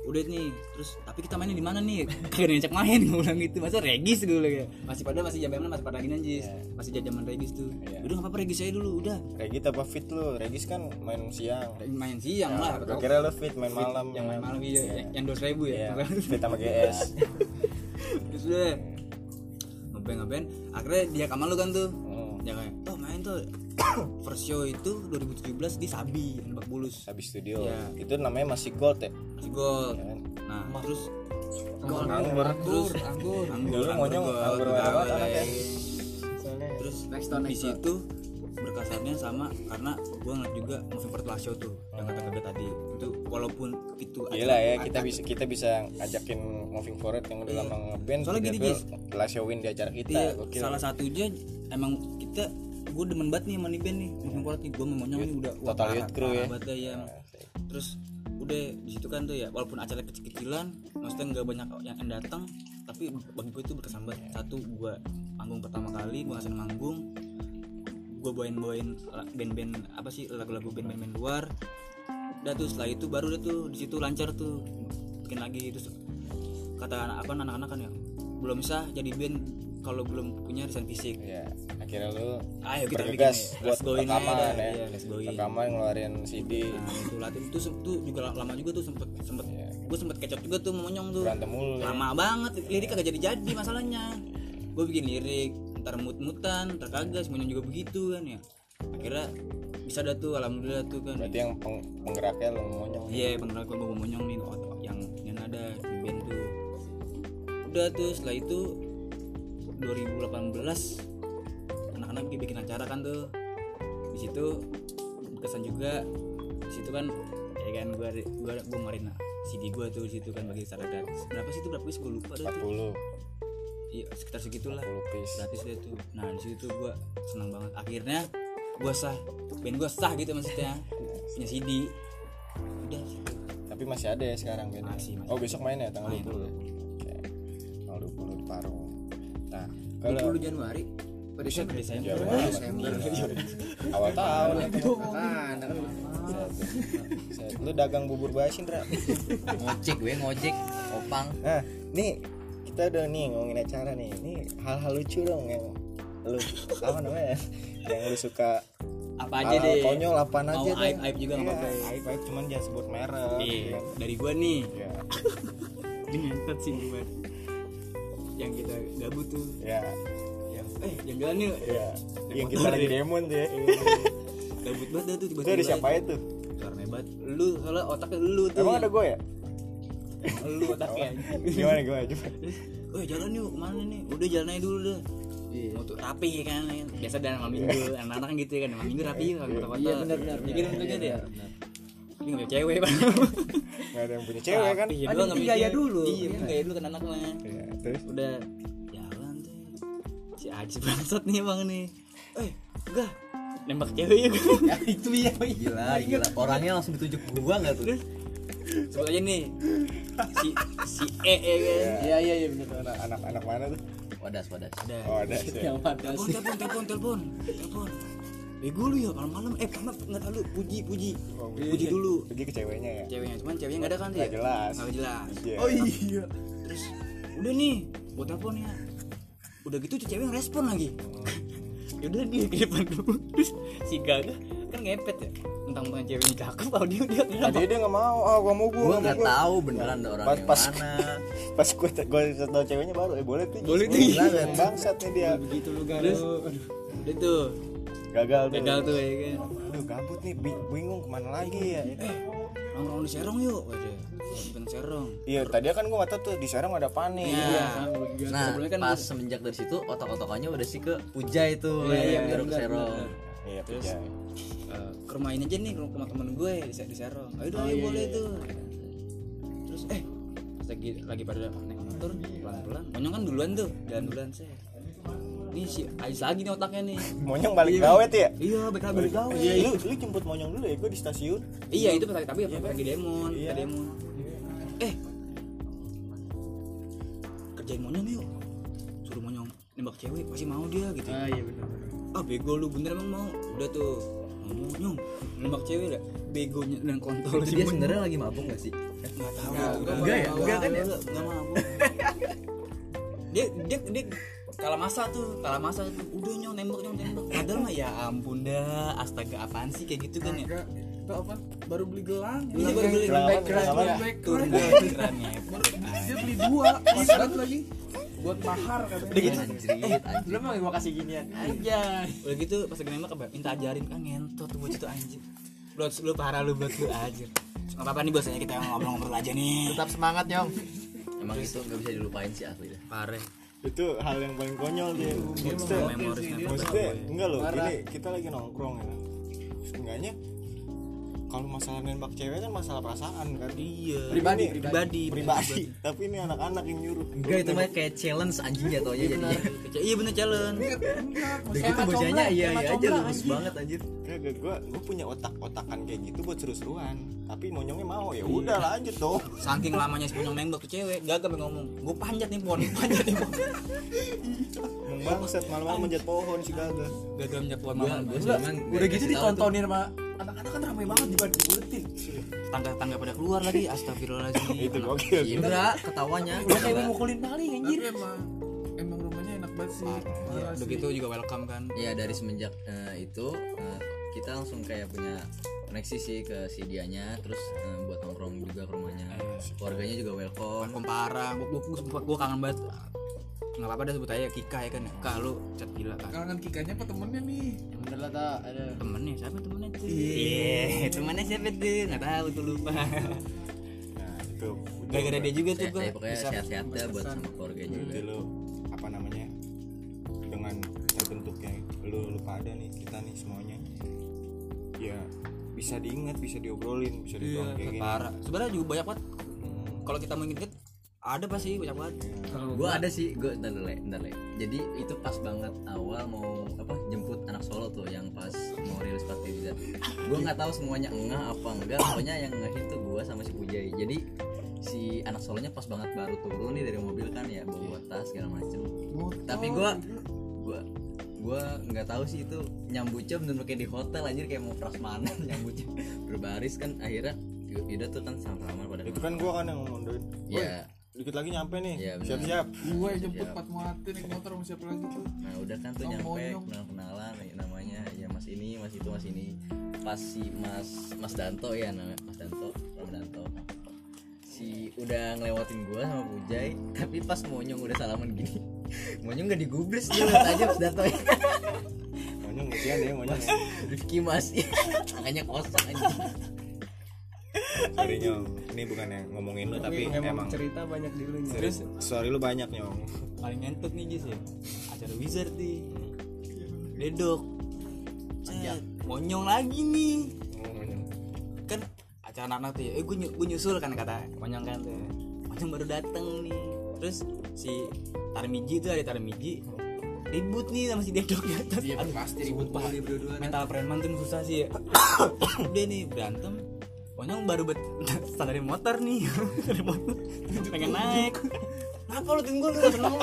Udah nih terus tapi kita mainnya di mana nih? Kagak ada yang cek main gue bilang gitu. Masa regis gue bilang ya? Masih pada masih zaman masih pada gini anjis. Masih zaman regis tuh. Iya. udah apa-apa regis aja dulu udah. Regis apa fit lu? Regis kan main siang. Main siang lah Gua kira lu fit main malam. yang main malam iya. Yang dua ribu ya. Fit sama GS terus udah ngeband ngeband akhirnya dia kamar lu kan tuh. Hmm. dia kayak oh main tuh. First show itu 2017 di Sabi yang Lebak Bulus. Habis studio. Iya. itu namanya masih gold ya? Masih gold. Ya kan? nah terus anggur. Terus anggur. Dulu monyong gold, anggur terus Next door, di situ berkasannya sama karena gua ngeliat juga forward last show tuh yang kata kata tadi. Itu walaupun itu Gila ya kita bisa kita bisa ngajakin moving forward yang udah lama ngeband Soalnya gini, Jis. last showin di acara kita Iya, salah satunya emang kita gue demen banget nih sama nih band nih moving forward nih. Gue memonyong nih udah Total Youth Crew ya. banget dah ya terus udah di situ kan tuh ya walaupun acara kecil-kecilan maksudnya nggak banyak yang datang tapi bagi gue itu berkesan banget. Satu gue panggung pertama kali gue ngasih manggung gue bawain bawain band-band apa sih lagu-lagu band-band band luar udah tuh setelah itu baru udah tuh di situ lancar tuh. Bikin lagi terus kata anak apa anak-anak kan ya belum bisa jadi band kalau belum punya desain fisik. Ya akhirnya lu ayo kita bikin nih, buat rekaman dah. ya. iya let's go in rekaman ngeluarin CD nah itu latihan itu tuh juga la- lama juga tuh sempet sempet Iya. gue sempet kecot juga tuh monyong tuh. Berantem mulu ya. lama banget lirik kagak jadi jadi masalahnya gue bikin lirik ntar mut-mutan ntar kagak semuanya juga begitu kan ya akhirnya bisa dah tuh alhamdulillah tuh kan. Berarti yang peng- penggeraknya lu monyong iya bener gue mau monyong nih oh, yang yang ada di band tuh. Udah tuh setelah itu 2018 anak-anak bikin- bikin acara kan tuh. Di situ berkesan juga di situ kan ya kan gua gua gua ngeluarin CD gua tuh di situ kan bagi secara gratis berapa sih itu berapa sih gua lupa dah tuh. 40 iya sekitar segitulah. 40 piece. Gratis deh tuh. Nah di situ gua senang banget. Akhirnya gua sah. Band gua sah gitu maksudnya. Punya CD udah. Tapi masih ada ya sekarang bandnya Masih, masih. oh besok main ya tanggal. 20 ya Oke. tanggal 20 di Parung nah 20 kalau Januari. Pada Desember Desember. Januari. awal tahun. Kan kan lu dagang bubur basin Ra. Ngojek gue ngojek. Opang. Nah nih kita udah nih ngomongin acara nih. Ini hal-hal lucu dong yang lu apa namanya yang lu suka apa aja deh. konyol Mau aja deh. aib- aib juga nggak Iya, apa-apa. aib aib cuman jangan sebut merek Iya, ya. dari gua nih. Ya ngentot sih gua yang kita gabut tuh. Ya yang eh jalan yuk. Ya yang kita lagi ya. demon tuh ya gabut banget dah tuh tiba-tiba. Ada siapa itu karena hebat. Lu soalnya otaknya lu tuh. Emang ada gue ya? Lu otaknya. Gimana gue coba. Eh jalan yuk ke mana nih? Udah jalan aja dulu deh. Mau tuh rapi kan biasa dan malam minggu anak-anak kan gitu kan malam minggu rapi kan foto-foto Iya, benar, benar, ya gitu benar. gitu ya Benar. ini nggak punya cewek bang nggak ada yang punya cewek kan? Ada yang gaya dulu. iya Iya. gaya dulu kan anak mah ya terus? Udah jalan tuh si Ajis bangsat nih bang nih. Eh enggak nembak cewek yuk. Ya, itu ya gila gila. Orangnya langsung ditunjuk gua nggak tuh? Sebut aja nih si si E ya kan? Iya iya iya benar anak anak mana tuh wadas wadas. Ada. Oh ada sih yang mana telepon sih telepon telepon telepon. Bego lu ya malam-malam. Eh karena nggak tahu puji puji. Oh, puji dulu. Pergi ke ceweknya ya? Ceweknya cuman ceweknya nggak ada kan Nggak ya? jelas. nggak jelas. Iya. oh iya. Terus udah nih buat telepon ya. Udah gitu cewek ngerespon lagi. Yaudah dia ke depan dulu. Terus si Gaga kan ngepet ya. Tentang tentang ceweknya cakep oh dia dia dia nggak mau, ah gua mau gua. gua nggak tahu beneran ada orang Pas- yang pas- mana Pas gua gua tahu ceweknya baru, eh boleh tuh. Boleh tuh. Bangsat nih dia. begitu lu galau udah tuh Gagal tuh. gagal tuh ya kan Aduh gabut nih, bi- bingung ke mana lagi ya. nongkrong di Serong yuk aja bukan Serong Iya, tadi kan gua nggak tahu tuh di Serang ada panik. Iya. nah Sebelumnya kan pas semenjak dari situ otak-otakannya udah sih ke Puja itu Iya, iya, baru ke Serong Iya, Terus? Eh, ke rumah ini aja nih ke rumah temen gue di, di Serong ayo Oh, dong ayo iya, boleh tuh eh lagi lagi pada naik motor pelan-pelan. Monyong kan duluan tuh. Jalan duluan saya ini si Ais lagi nih otaknya nih. Monyong balik gawe tuh ya. iya balik balik gawe Iya, lu lu jemput Monyong dulu ya, gua di stasiun. iya itu pas tapi pas lagi demon Iya. demon. Eh. Kerjain monyong yuk. Suruh monyong nembak cewek pasti mau dia gitu. Ah iya benar. Ah bego lu bener emang mau. Udah tuh ngomong nyong nembak cewek udah begonya dan kontol itu dia sebenarnya lagi mabuk gak sih? Nggak tahu. Nggak, enggak enggak ya? enggak kan ya? nggak mau dia dia dia kalah masa tuh kalah masa tuh. Udah nyong nembak nyong nembak. Padahal mah ya ampun dah astaga apaan sih kayak gitu kan ya? Itu apa? Baru beli gelang. Iya baru beli Gelang. ya. ya dia beli dua. Mahal lagi buat mahar katanya Udah gitu. anjrit lu mau gua kasih ginian. Aja udah gitu pas lagi nembak apa minta ajarin. Kan ngentot tuh tuh anjir. Bro, lu parah lu buat lu anjir. Nggak apa-apa nih bosnya kita ngobrol-ngobrol aja nih. Tetap semangat nyong emang itu nggak bisa dilupain sih asli dah parah. Itu hal yang paling konyol dia. Maksudnya, memoris maksudnya enggak loh, ini kita lagi nongkrong ya. Seenggaknya kalau masalah nembak cewek kan masalah perasaan kan. iya. Pribadi, Ini pribadi. Pribadi. Tapi ini anak-anak yang nyuruh. Enggak itu mah kayak challenge anjing jatuhnya jadi iya bener challenge. Udah gitu bocahnya iya iya aja lurus banget anjir. Kagak gua gua punya otak-otakan kayak gitu buat seru-seruan. Tapi monyongnya mau ya udah lanjut dong saking lamanya si punyong nembak tuh cewek gagal ngomong gue panjat nih pohon panjat nih pohon. Bangsat malam-malam manjat pohon sih kagak gagal manjat pohon gua malam gua udah, gitu ditontonin sama anak-anak kan ramai banget dibanding buletin tangga-tangga pada keluar lagi astagfirullahaladzim. Itu gokil Indra ketawanya udah kayak mau mukulin maling anjir. emang emang rumahnya enak banget sih. Iya, udah gitu juga welcome kan. Ya dari semenjak eh, itu eh, kita langsung kayak punya koneksi sih ke si dianya terus eh, buat nongkrong juga ke rumahnya. Keluarganya juga welcome. Welcome parah. Gue gue gue kangen banget nggak apa-apa dah sebut aja Kika ya kan. Kak lu cat gila kan. Kangen kikanya apa temennya nih? Yang bener lah tak ada temennya siapa temennya tuh? Iya. Temennya siapa tuh? Nggak tahu tuh lupa. Nah itu. Gara-gara dia juga tuh gue ya, pokoknya sehat-sehat dah buat sama keluarganya juga. lo apa namanya dengan terbentuknya lu lu pada nih kita nih semuanya. Ya bisa diingat bisa diobrolin bisa dituang kayak gini. parah. Sebenarnya juga banyak banget. Kalau kita mau inget ada pasti banyak banget. Gue ada sih gue ntar ya, ntar Le. jadi itu pas banget awal mau apa jemput anak solo tuh yang pas mau rilis party bisa gue nggak tahu semuanya engah apa enggak pokoknya yang ngahin tuh gue sama si Pujai. Jadi si anak solonya pas banget baru turun nih dari mobil kan ya bawa tas segala macem. Tapi gue gue gue nggak tahu sih itu nyambutnya bener kayak di hotel anjir kayak mau prasmanan nyambutnya berbaris kan akhirnya Yuda tuh kan sama-sama pada itu kan gua kan yang ngondoin ya dikit lagi nyampe nih. Benar. siap-siap. Gue jemput Pat Muati naik motor sama siapa lagi tuh? Nah udah kan tuh nyampe monyong. kenal kenalan namanya. Ya Mas ini Mas itu Mas ini. Pas si Mas Mas Danto ya namanya Mas Danto Mas Danto. Si udah ngelewatin gua sama Pujay tapi pas monyong udah salaman gini monyong nggak digubris dia aja pas datang monyong kesian ya monyong ya. Rifki masih tangannya kosong aja sorry nyong ini bukan yang ngomongin lu tapi emang, emang cerita banyak di lu Nya. terus sorry lu banyak nyong. Paling ngentot nih Jis ya. Acara wizard nih. Dedok. Cet, monyong lagi nih. Oh, kan acara anak-anak tuh ya. Eh gue, gue nyusul kan kata monyong kan tuh monyong baru dateng nih. Terus si Tarmiji tuh ada Tarmiji ribut nih sama si dedok di atas. Iya, pasti ribut banget. berdua. mental preman tuh susah sih ya. Udah nih berantem Monyong baru bet dari motor nih. Dari motor pengen naik. Kenapa lu tunggu lu seneng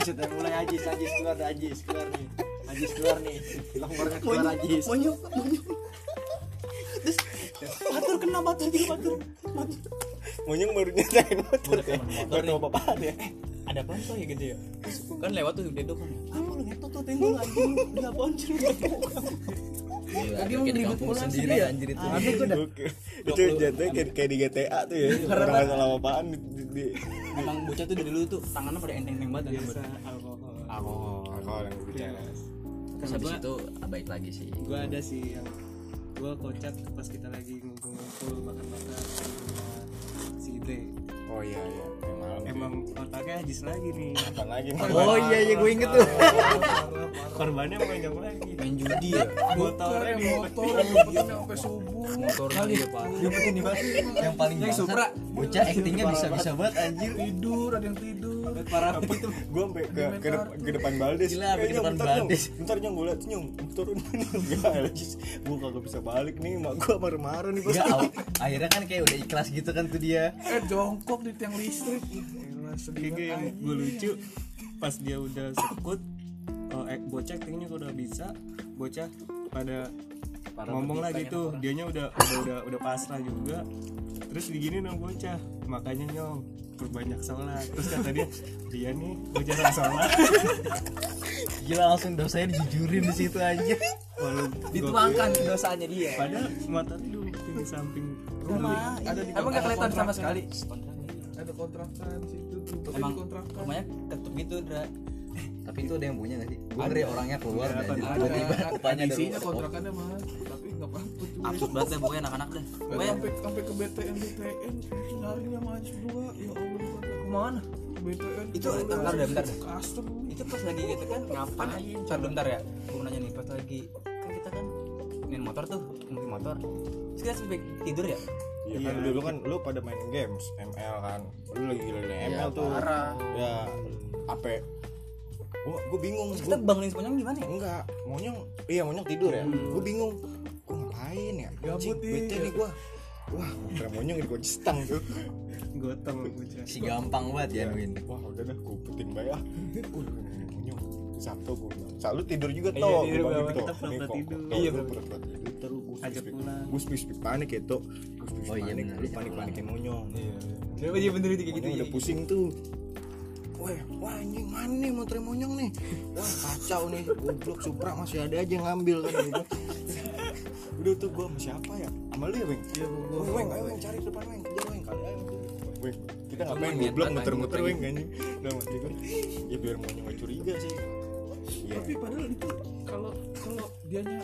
Sudah mulai Ajis, Ajis keluar, Ajis keluar nih. Ajis keluar nih. Longornya keluar Ajis. monyong monyong terus batur kena batur juga batur. Monyong baru nyetain motor ya tahu nih. apa-apaan ya ada apa tuh ya gitu ya? Kan lewat tuh dedok kan apa lu ngetot tuh tengok anjing dia apaan lu Gila, Tadi di ribut sih sendiri dia. anjir itu. Itu jatuhnya kayak, kayak di GTA tuh ya orang nggak salah apaan di, di, di. Emang bocah tuh dari dulu tuh tangannya pada enteng-enteng banget dan biasa alkohol. Alkohol. Alkohol yang bicara. Terus habis itu baik lagi sih. gue ada sih yang gue kocak pas kita lagi ngumpul-ngumpul makan-makan si Dre oh iya iya. Yang malam emang otaknya Ajis lagi nih. Apa lagi. Nih oh iya iya gue inget tuh. Korbannya banyak lagi. Main judi ya? Motornya yang motor diumpetin. yang ngumpetin sampai subuh. Motor dia pak. Diumpetin di bawah. yang paling Yang Supra. bocah actingnya bisa bisa banget anjir. Tidur ada yang tidur parah. Gue sampai ke, ke, dep- ke depan Baldes. Gila, sampai ke depan Baldes. ntar nyong gue liat nyong turun. Gak lagi gue kagak bisa balik nih mak gue marah-marah nih pas Enggak, akhirnya kan kayak udah ikhlas gitu kan tuh dia. Eh jongkok di tiang listrik. Kayak yang banget. gue lucu pas dia udah sekut oh, eh, bocah kalau udah bisa bocah pada ngomong lagi tuh dianya udah udah udah udah pasrah juga. Terus digini dong bocah makanya nyong perbanyak sholat. Terus kata dia dia nih bocah orang sholat. Gila langsung dosanya dijujurin di situ aja walau Dituangkan dosanya dia. padahal motornya dulu di samping rumah ada di Emang gak kelihatan sama sekali. ada kontrakan situ tuh emang rumahnya ketup gitu Dra tapi itu ada yang punya gak sih? Gue ngeri orangnya keluar Ada, dan tiba-tiba ada. rupanya ada isinya kontrakannya mah tapi nggak apa-apa tuh absurd banget deh pokoknya anak-anak deh. Pokoknya. sampai sampai ke BTN BTN itu nyarinya maju dua. Ya Allah Ke mana? BTN Itu, bentar deh, bentar. deh. custom itu pas lagi gitu kan ngapain? Ntar bentar ya. Gue mau nanya nih pas lagi kan kita kan main motor tuh mungkin motor. Terus kita sampai tidur ya? Iya kan dulu kan lu pada main games ML kan. Lu lagi gila-gila ML tuh. ya apa gua gua bingung. Terus gua, kita bangunin semuanya gimana ya? Enggak. Monyong iya monyong tidur ya. Gua bingung. Gua ngapain ya? Gabut nih. bete nih gua. Wah kira monyong di kunci stang tuh. Gotong si gampang banget ya Win. Wah udah dah gua putin ah uh monyong. Sabtu gua bilang tidur juga Iya, toh tidur, Gua bagi kita kok- tidur. Iya, pura-pura tidur. Terus gua ajak pulang. gua spik panik ya toh gua spik Oh, iya, panik lu iya. panik panikin monyong Kenapa dia bener itu kayak gitu Monyong ya? udah pusing tuh Wah, wah anjing mana nih motor monyong nih. Wah kacau nih Goblok Supra masih ada aja yang ngambil kan gitu Udah tuh gua sama siapa ya? Sama lu ya Weng? Iya gua Weng ayo Weng cari depan Weng. Kejar Weng. Kali ayo Weng kita ngapain goblok muter-muter Weng anjing. Udah mati gue Ya biar monyong gak curiga sih Iya tapi padahal itu kalau kalau dianya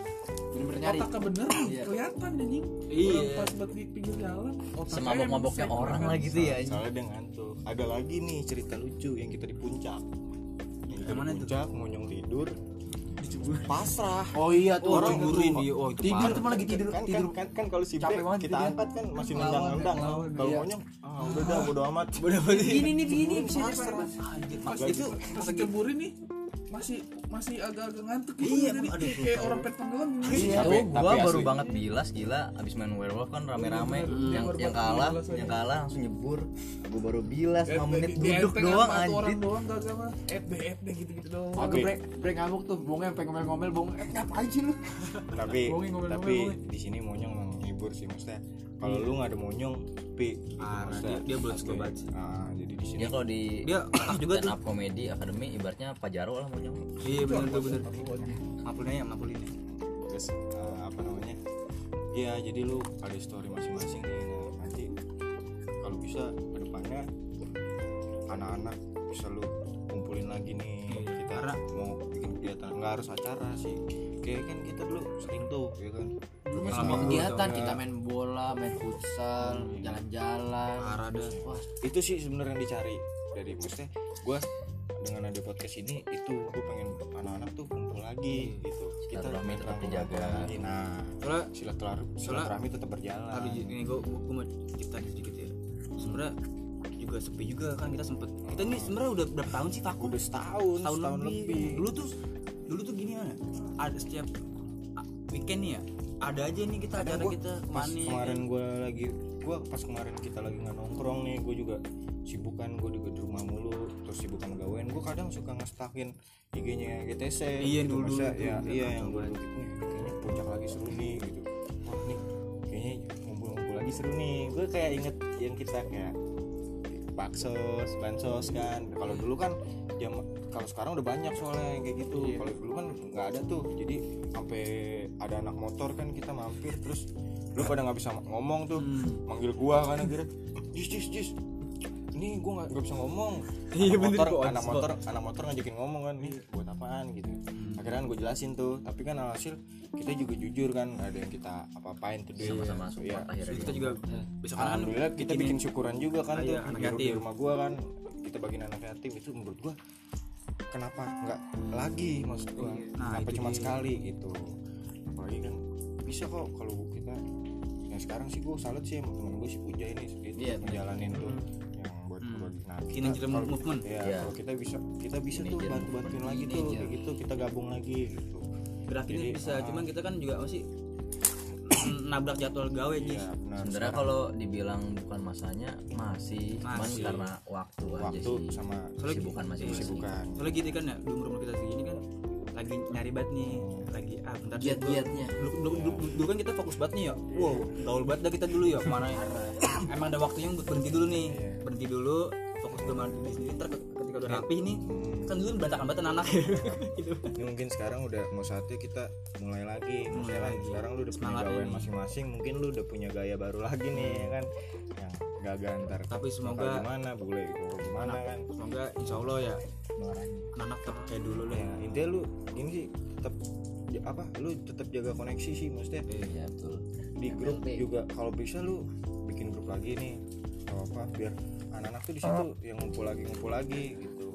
bener-bener nyari otaknya bener kelihatan anjing Iya. Orang pas buat di pinggir jalan otaknya semabok-maboknya emang orang lah gitu ya. Soalnya dia ngantuk Ada lagi nih cerita lucu yang kita di puncak Yang kita di puncak monyong tidur Pasrah Oh iya tuh orang orang guruin dia oh itu tidur tuh lagi tidur kan, tidur kan, kan, kan kalau si banget kita dia. angkat kan masih nendang-nendang kalau iya. monyong ah udah dah bodo amat Gini nih begini bisa pasrah itu pas dikeburin nih masih masih agak-agak ngantuk gitu Iya, jadi aduh, kayak, orang pet tenggelam gitu. Iya, Tapi- gua tapi baru asli. banget bilas gila. Abis main werewolf kan rame-rame. Yang baru yang kalah yang kalah langsung nyebur. Gua baru bilas Eh, 5 menit duduk doang sama anjir doang gak mah FB FB gitu-gitu doang. Aku break break ngamuk tuh, bongnya pengen ngomel-ngomel bong. Eh ngapain sih lu? tapi tapi di sini monyong emang ngibur sih maksudnya kalau lu nggak ada monyong sepi gitu Ah, dia- dia belum suka banget sih. ah jadi di sini. Dia kalau di dia juga stand tuh. up comedy academy ibaratnya Pajaro lah monyong. Iya bener tuh bener. Makulin ya makulin terus ah, apa namanya? Iya jadi lu ada story masing-masing nih. Nah, nanti bisa ke depannya anak-anak bisa lu kumpulin lagi nih. Kita Karena- mau bikin kegiatan. Nggak harus acara sih kayak kan kita dulu sering tuh ya kan? Dulu semua kegiatan kita main bola main futsal jalan-jalan. Parah dah. wah. Itu sih sebenarnya yang dicari dari maksudnya gue dengan ada podcast ini itu gue pengen anak-anak tuh kumpul lagi gitu. Kita Silaturahmi tetap dijaga. lagi nah Soalnya silaturahmi silaturahmi tetap berjalan. Tapi ini gue gue mau cerita sedikit ya. Sebenarnya juga sepi juga kan kita sempet. Kita ini sebenarnya udah berapa tahun sih vakum udah setahun tahun setahun lebih. lebih, dulu tuh dulu tuh gini mana ada setiap ah, weekend nih ya ada aja nih kita Kadang acara gua kita pas ke mana kemarin gue lagi gue pas kemarin kita lagi nggak nongkrong nih gue juga sibukan gue juga di rumah mulu terus sibukan gawean gue kadang suka ngestakin IG-nya GTC Iya, gitu. dulu-dulu Maksudnya, tuh, ya udah iya yang dulu gitu kayaknya puncak lagi seru nih gitu. Wah nih kayaknya ngumpul-ngumpul lagi seru nih. Gue kayak inget yang kita kayak baksos, bansos kan. Kalau dulu kan jam kalau sekarang udah banyak soalnya yang kayak gitu. Kalau dulu kan nggak ada tuh. Jadi sampai ada anak motor kan kita mampir terus lu pada nggak bisa ngomong tuh. Manggil gua kan akhirnya jis jis jis. Ini gua nggak bisa ngomong. Iya, anak bener, motor anak motor anak motor ngajakin ngomong kan nih buat apaan? Gitu akhirnya kan gue jelasin tuh tapi kan hasil kita juga jujur kan nggak ada yang kita apa-apain tuh dia sama-sama ya support akhirnya. Kita juga besok kan Alhamdulillah kita bikin syukuran juga kan Ah, tuh iya, anak di, rumah gua kan. Kita bagiin anak yatim itu menurut gua kenapa nggak lagi maksud gua? Nah, kenapa itu cuma sekali gitu? Apalagi kan bisa kok kalau kita ya sekarang sih gua salut sih sama temen gue si Puja ini gitu Iya, menjalanin tuh. yang buat Hmm. berbagi nah Teenager kalau- movement. ya Iya. kalau kita bisa kita bisa tuh Teenager bantu bantuin lagi tuh Teenager. kayak gitu kita gabung lagi gitu gerakinnya Jadi, bisa ah. cuman kita kan juga masih nabrak jadwal gawe Iya, Jis benar. sebenarnya kalau dibilang bukan masanya masih cuman Masih. karena waktu, aja waktu sih sama Soalnya kesibukan masing-masing kesibukan soalnya gitu kan ya di umur kita segini kan lagi nyari banget nih lagi ah bentar deh, gua- giat-giatnya dulu, dulu, dulu, dulu kan kita fokus banget nih ya wow gaul banget dah kita dulu ya ke mana ya emang ada waktunya buat berhenti dulu nih Iya. berhenti dulu fokus ke diri sendiri. Ntar ke- ketika udah rapi nih Hmm. kan dulu berantakan banget anak gitu. Ini mungkin sekarang udah mau saatnya kita mulai lagi. Mulai lagi. sekarang lu udah punya Semangat gawean ini. masing-masing mungkin lu udah punya gaya baru lagi nih ya kan? Yang gagal ntar Tapi semoga- gimana bule gitu gimana kan? semoga insya Allah ya anak tetap kayak dulu lah. Ya intinya lu ini sih tetap ya apa lu tetap jaga koneksi sih maksudnya iya betul. di grup juga kalau bisa lu bikin grup lagi nih atau apa biar anak-anak tuh di situ yang ngumpul lagi ngumpul lagi gitu.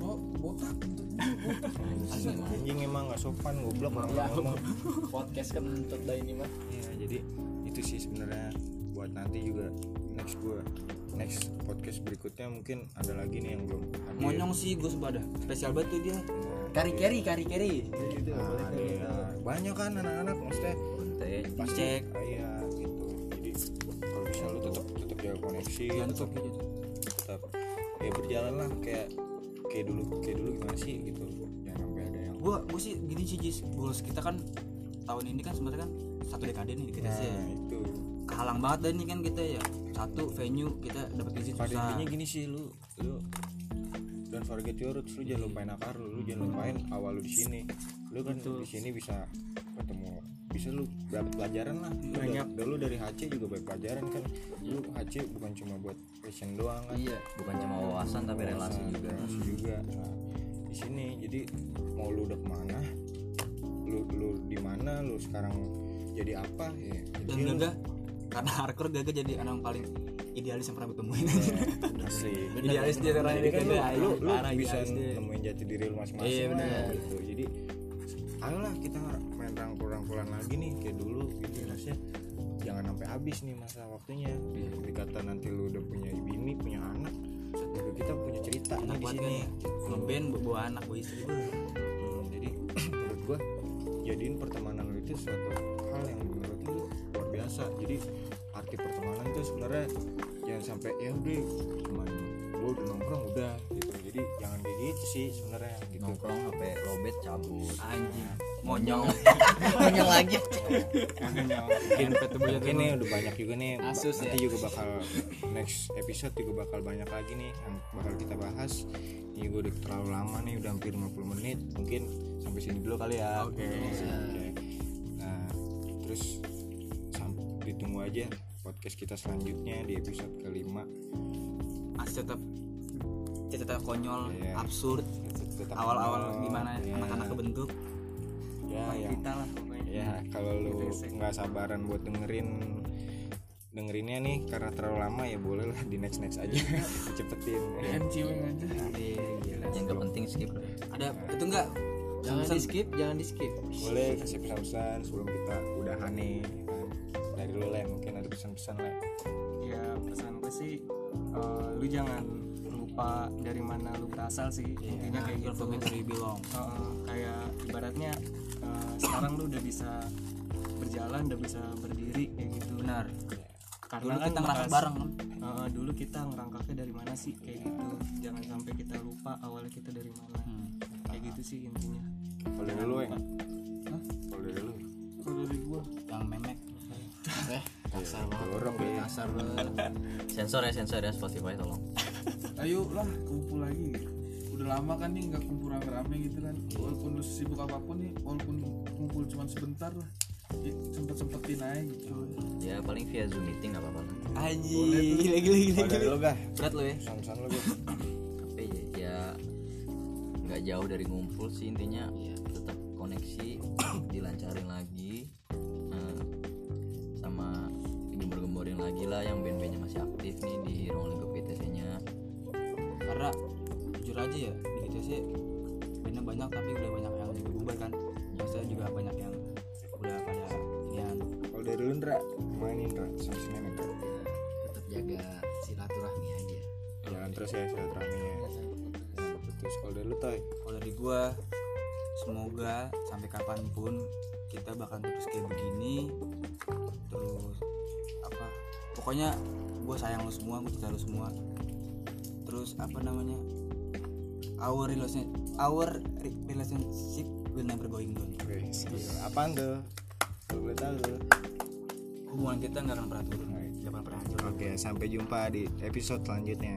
Oh botak. Untuk anjing emang nggak sopan goblok orang ngomong. Podcast kan untuk dah ini mah Iya, jadi itu sih sebenarnya buat nanti juga next gua. Next podcast berikutnya mungkin ada lagi nih yang belum hadir. monyong sih gue sumpah dah. Spesial banget tuh dia. Nah, kari kari kari kari nah, ada ya. banyak kan anak-anak maksudnya pasti Cek. ah, iya gitu. Jadi kalau bisa lu tetap tetap jaga koneksi jangan tetap, tutup gitu. tetap ya berjalan lah kayak kayak dulu kayak dulu gimana sih gitu. Jangan sampai ada yang gue gue sih gini sih Jis. Goals kita kan tahun ini kan sebenarnya kan satu dekade nih kita nah sih. itu. Kehalang banget nih kan kita ya. Satu venue kita dapat izin pada susah. intinya gini sih lu lu don't forget your roots lu jangan lupain akar lu lu jangan lupain awal lu di sini. Lu kan di sini bisa ketemu bisa lu dapat pelajaran lah. Banyak. dulu dari HC juga banyak pelajaran kan. Lu HC bukan cuma buat passion doang kan. Iya bukan cuma wawasan tapi relasi Wawasan, juga. relasi juga. Nah di sini jadi mau lu udah ke mana lu lu di mana lu sekarang jadi apa ya dan Gaga karena hardcore Gaga jadi anak yang paling idealis yang pernah gue temuin asli idealis dia orang jadi kan lu, lu, lu bisa nemuin jati diri lu masing-masing Iya, lah, benar. gitu. Jadi ayolah kita lagi nih kayak dulu gitu. Maksudnya jangan sampai habis nih masa waktunya. Dikata nanti lu udah punya bini punya anak juga kita punya cerita nih di sini. ngeband bawa anak bawa istri. Hmm, jadi menurut gua jadiin pertemanan lu itu suatu hal yang menurut lu luar biasa. Jadi arti pertemanan itu sebenarnya jangan sampai ya udah cuman lu udah nongkrong udah gitu. Jadi jangan kayak gitu sih sebenarnya gitu. Nongkrong sampai lobet cabut. Anjing monyong. Monyong monyong. Lagi makanya mungkin nih udah banyak juga nih. Asus nanti juga bakal next episode juga bakal banyak lagi nih yang bakal kita bahas. Ini gue udah terlalu lama nih udah hampir 50 menit. Mungkin sampai sini dulu kali ya. Oke. Nah terus ditunggu aja podcast kita selanjutnya di episode kelima. Masih tetap cerita konyol Iya. absurd. Awal-awal gimana ya. anak-anak kebentuk ya yang kita lah pokoknya. ya kalau lu nggak sabaran buat dengerin dengerinnya nih karena terlalu lama ya boleh lah di next next aja. Cepetin. MC weng aja Iya, gila. yang gak penting skip. Ada itu enggak jangan di skip jangan di skip. Boleh kasih pesan-pesan sebelum kita udahan nih kan. dari lu Len mungkin ada pesan-pesan Len ya pesan gue sih eh, lu jangan lupa dari mana lu berasal sih. Intinya kayak gitu. You belong Heeh, kayak ibaratnya sekarang lu udah bisa berjalan udah bisa berdiri kayak gitu. Benar. Karena dulu kan kita ngerasa bekas- bareng kan? Heeh, dulu kita ngerangkaknya dari mana sih kayak gitu. Jangan sampai kita lupa awalnya kita dari mana Hmm. kayak gitu sih intinya. Kalau dari lu ya kalau dari lu? Kalau dari gua? Yang memek. Eh kasar banget. dorong deh kasar banget. Sensor ya sensor ya Spotify tolong. Ayo lah kumpul lagi lama kan nih nggak kumpul rame-rame gitu kan. Walaupun lu sibuk apa pun nih walaupun kumpul cuma sebentar lah ya, sempet sempetin aja gitu. Ya paling via zoom meeting nggak apa-apa Aji, gila gila gila dari lu gah berat lo ya? Pesan-pesan lu gah tapi ya, ya nggak jauh dari ngumpul sih intinya. Tetap koneksi dilancarin lagi jujur aja ya di GTC bandnya banyak tapi udah banyak yang juga bubar kan. Biasanya juga banyak yang udah pada inian kalau dari lu Ndra mainin Ndra nih Ndra. Tetap jaga silaturahmi aja. Jalan terus ya. Silaturahminya ya, terus kalau dari lu Toy? Kalau dari gua semoga sampai kapan pun kita bakal terus kayak begini. Terus apa pokoknya gua sayang lu semua gua cinta lu semua. Terus apa namanya our relation our re- relationship will never going down Oke, apaan tuh? Kalau boleh tahu. hubungan kita nggak akan pernah turun nggak akan pernah hancur Oke, sampai jumpa di episode selanjutnya.